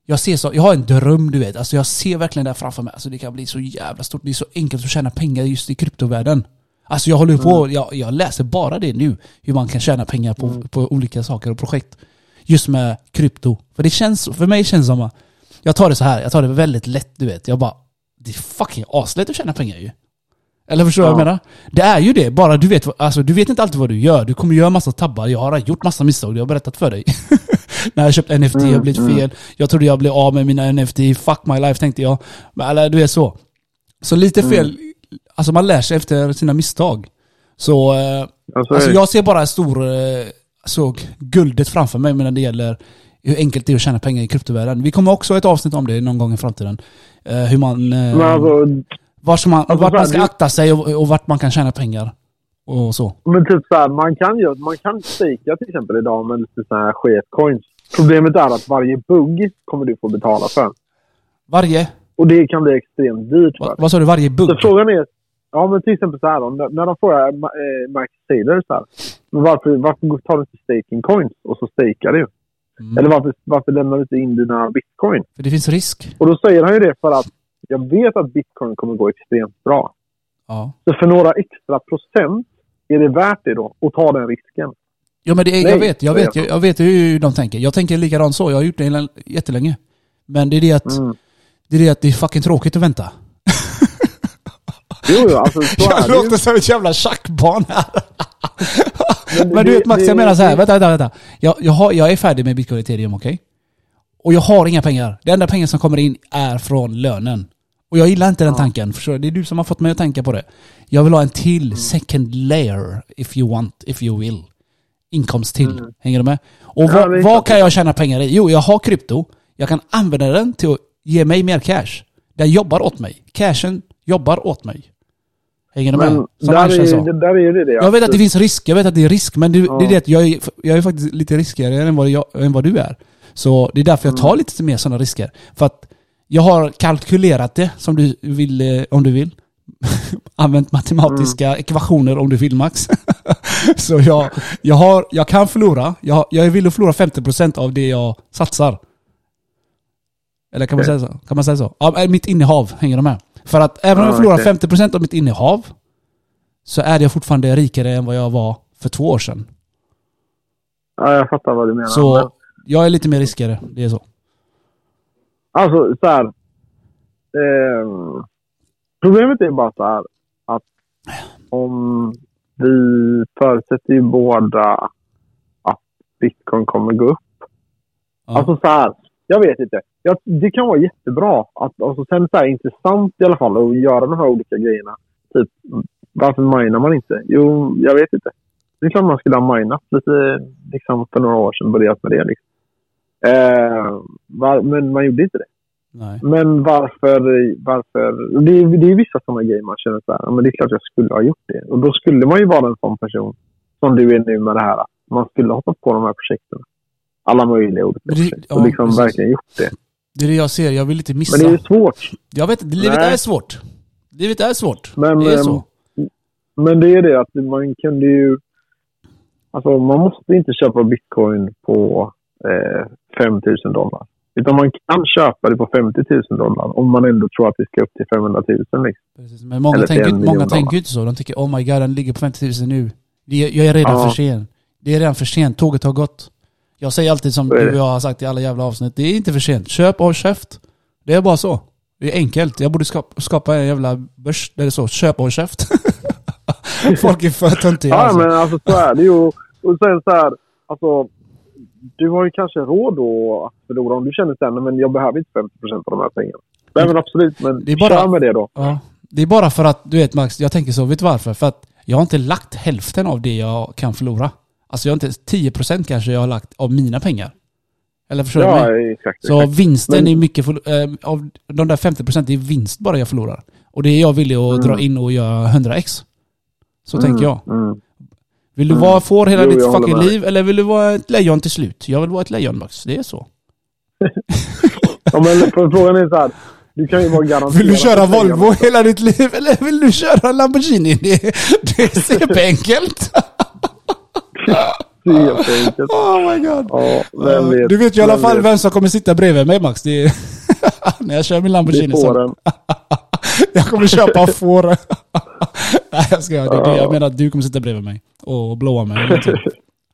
jag ser så, jag har en dröm du vet, alltså jag ser verkligen det här framför mig, alltså det kan bli så jävla stort, det är så enkelt att tjäna pengar just i kryptovärlden. Alltså jag håller på, Mm. jag, jag läser bara det nu, hur man kan tjäna pengar på, på olika saker och projekt. Just med krypto. För det känns, för mig känns det som att, jag tar det så här, jag tar det väldigt lätt du vet. Jag bara, det är fucking aslätt att tjäna pengar ju. Eller förstår du vad jag Ja. menar? Det är ju det, bara du vet, alltså du vet inte alltid vad du gör. Du kommer göra massa tabbar. Jag har gjort massa misstag, jag har berättat för dig. När jag köpt NFT, Mm, har blivit mm. fel. Jag trodde jag blev av med mina NFT, fuck my life tänkte jag. Men eller du vet så. Så lite Mm. fel, alltså man lär sig efter sina misstag. Så, eh, Alltså, alltså jag ser bara stor, eh, så guldet framför mig när det gäller hur enkelt det är att tjäna pengar i kryptovärlden. Vi kommer också ha ett avsnitt om det någon gång i framtiden. Eh, hur man, alltså, vart, man, alltså vart man ska akta sig och, och vart man kan tjäna pengar. Och så. Men typ så här, man kan ju man kan stejka till exempel idag med lite så här sketcoins. Problemet är att varje bugg kommer du få betala för. Varje, Och det kan bli extremt dyrt för vad, sa du, varje bugg? Så frågan är, ja men till exempel så här då, när de får äh, Max Taylor så här. Men varför, varför tar du inte staking coins och så stakar du? Mm. Eller varför, varför lämnar du inte in dina bitcoin? För det finns risk. Och då säger han ju det för att jag vet att bitcoin kommer gå extremt bra. Ja. Så för några extra procent är det värt det då att ta den risken. Ja men det är, jag Nej, vet, jag det är vet, jag, jag vet hur de tänker. Jag tänker likadant så, jag har gjort det jättelänge. Men det är det att, Mm. det är det att det är fucking tråkigt att vänta. Jo, alltså så Jag är det ju. låter som ett jävla schackbarn här. Men Men du det- vet Max, det- jag menar så här. Vänta, vänta, vänta. Jag, jag, har, jag är färdig med bitcoin ethereum, okej? Och jag har inga pengar. Det enda pengar som kommer in är från lönen. Och jag gillar inte den tanken. Förstår du? Det är du som har fått mig att tänka på det. Jag vill ha en till Mm. second layer, if you want, if you will. Inkomst till. Mm. Hänger du med? Och Ja, vad, är vad kan jag tjäna pengar i? Jo, jag har krypto. Jag kan använda den till att ge mig mer cash. Den jobbar åt mig. Cashen jobbar åt mig. Hänger du med? Som där är, sa. det, där är det. det Jag vet att det finns risk, jag vet att det är risk, men det, Ja. det är det att jag är, jag är faktiskt lite riskigare än vad, jag, än vad du är. Så det är därför jag tar Mm. lite mer sådana risker. För att jag har kalkylerat det, som du vill, eh, om du vill. använt matematiska ekvationer om du vill Max. så jag, jag, har, jag kan förlora. Jag, jag vill förlora 50% av det jag satsar. Eller kan man Okej. säga så? Kan man säga så? Ja, mitt innehav hänger de med. För att även om jag Ah, förlorar okej. 50% av mitt innehav så är jag fortfarande rikare än vad jag var för två år sedan. Ja, jag fattar vad du menar. Men- Så jag är lite mer riskare. Det är så. Alltså, så här. ehm, problemet är bara så här att om vi förutsätter ju båda att bitcoin kommer gå upp. Ja. Alltså så här. Jag vet inte. Jag, det kan vara jättebra. Att, alltså, sen så här, intressant i alla fall att göra de här olika grejerna. Typ, varför minar man inte? Jo, jag vet inte. Det är klart man skulle ha minat lite liksom, för några år sedan. Börjat med det. Liksom. Eh, var, men man gjorde inte det. Nej. Men varför... varför det, är- det är vissa sådana grejer man känner så här, men det är klart jag skulle ha gjort det. Och då skulle man ju vara en sån person som du är nu med det här. Man skulle ha hoppat på de här projekten. Alla möjliga olika det- projekt. ja, och liksom precis. verkligen gjort det. Det är det jag ser. Jag vill inte missa. Men det är svårt. Jag vet. Livet Nej. är svårt. Livet är svårt. Men, det är ehm, så. Men det är det att man kunde ju... Alltså man måste inte köpa bitcoin på eh, 5 000 dollar. Utan man kan köpa det på 50 000 dollar om man ändå tror att det ska upp till 500 000. Liksom. Precis. Men många, Eller tänker, många tänker ju inte så. De tänker oh my god, den ligger på 50 000 nu. Jag är redan Ja. för sen. Det är redan för sent. Tåget har gått. Jag säger alltid som du och jag har sagt i alla jävla avsnitt. Det är inte för sent. Köp och käft. Det är bara så. Det är enkelt. Jag borde skapa, skapa en jävla börs där det så. Köp och käft. Folk är för töntiga Ja, alltså. men alltså så är det ju. Och sen så här, alltså. Du har ju kanske råd då att förlora om du känner sen, men jag behöver inte 50% av de här pengarna. Nej men absolut, men Det är bara- kör med det då. Ja. Det är bara för att, du vet Max, jag tänker så. Vet du varför? För att jag har inte lagt hälften av det jag kan förlora. Alltså jag har inte 10% kanske jag har lagt av mina pengar. Eller förstår du Ja, mig? exakt. Så exakt. vinsten Men- är mycket, för, eh, av de där 50% det är vinst bara jag förlorar. Och det är jag villig att Mm. dra in och göra 100x. Så tänker jag. Mm. Vill du Mm. vara får hela Jo, ditt fucking liv eller vill du vara ett lejon till slut? Jag vill vara ett lejon Max, det är så. Ja, men frågan är så här. Du kan ju vara garanterad... Vill du köra Volvo hela ditt liv eller vill du köra Lamborghini? Det, det är superenkelt. Det är helt enkelt. Oh my god. Ja, vem vet. Du vet ju i alla fall vet. vem som kommer sitta bredvid mig Max. Det är när jag kör min Det är Lamborghini. Fåren. Jag kommer köpa får. Nej jag ska det det. Jag Ja. menar att du kommer sitta bredvid mig och blåa mig. Typ.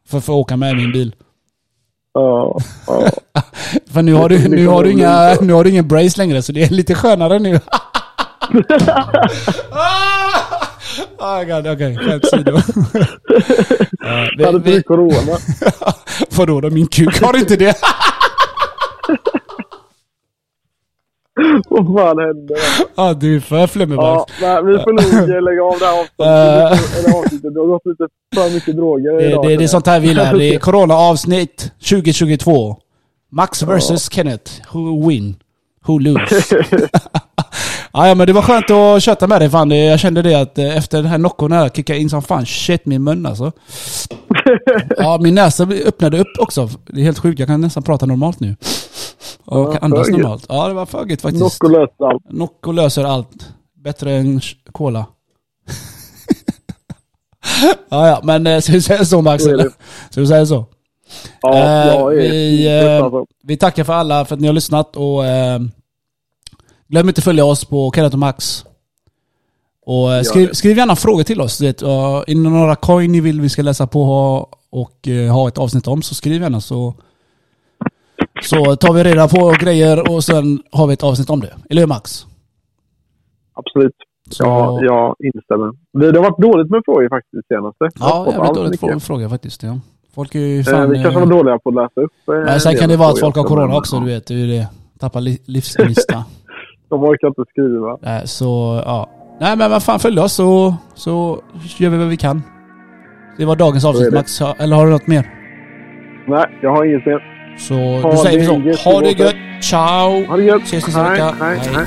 För att få åka med i min bil. Ja. För nu har du, nu har du, inga, nu har du ingen brace längre så det är lite skönare nu. Ah, oh god, okej. Skämt åsido. Hade du corona? Vadå då? Min kuk har inte det? Vad fan hände? Ja, du är för flummig Ja, nej, vi får nog lägga av det här avsnittet. Eller avsnittet. Du har gått lite för mycket droger Det, idag. det, det är sånt här vi gillar. Det är Corona-avsnitt 2022. Max versus Kenneth. Who win? Who lose? Ja, men det var skönt att köta med dig fan. Jag kände det att eh, efter den här knockon här kickade in som fan. Shit min mun alltså. Ja, min näsa öppnade upp också. Det är helt sjukt. Jag kan nästan prata normalt nu. Och Ja, kan andas normalt. Ja, det var för faktiskt. Nocco löste allt. Nocco löser allt. Bättre än cola. ja, ja, men eh, ska vi säga så Max? Ska vi säga så? Ja, Eh, jag vi, eh. Vi tackar för alla för att ni har lyssnat och eh, glöm inte att följa oss på Kenneth och Max. Och eh, skriv, skriv gärna frågor till oss. Det, uh, är det några coin ni vill vi ska läsa på och, och eh, ha ett avsnitt om så skriv gärna så, så tar vi reda på grejer och sen har vi ett avsnitt om det. Eller hur Max? Absolut. Så, Ja, jag instämmer. Det, det har varit dåligt med frågor faktiskt senaste. Ja jävligt dåligt mycket. frå- fråga faktiskt. Ja. Folk är ju Eh, fan... vi kanske eh, var dåliga på att läsa upp. eh, Men sen en kan det vara att frågor folk har corona också, du vet. Det är ju det. Tappar li- livslista. De orkar inte skriva. Nej, så ja. Nej men vad fan följ oss så, så gör vi vad vi kan. Det var dagens avsnitt. Max. Eller har du något mer? Nej, jag har inget mer. Så Ha då säger så. Ha det gött. Ciao! Ha det gött. Ses nästa vecka. hej, Hej. hej.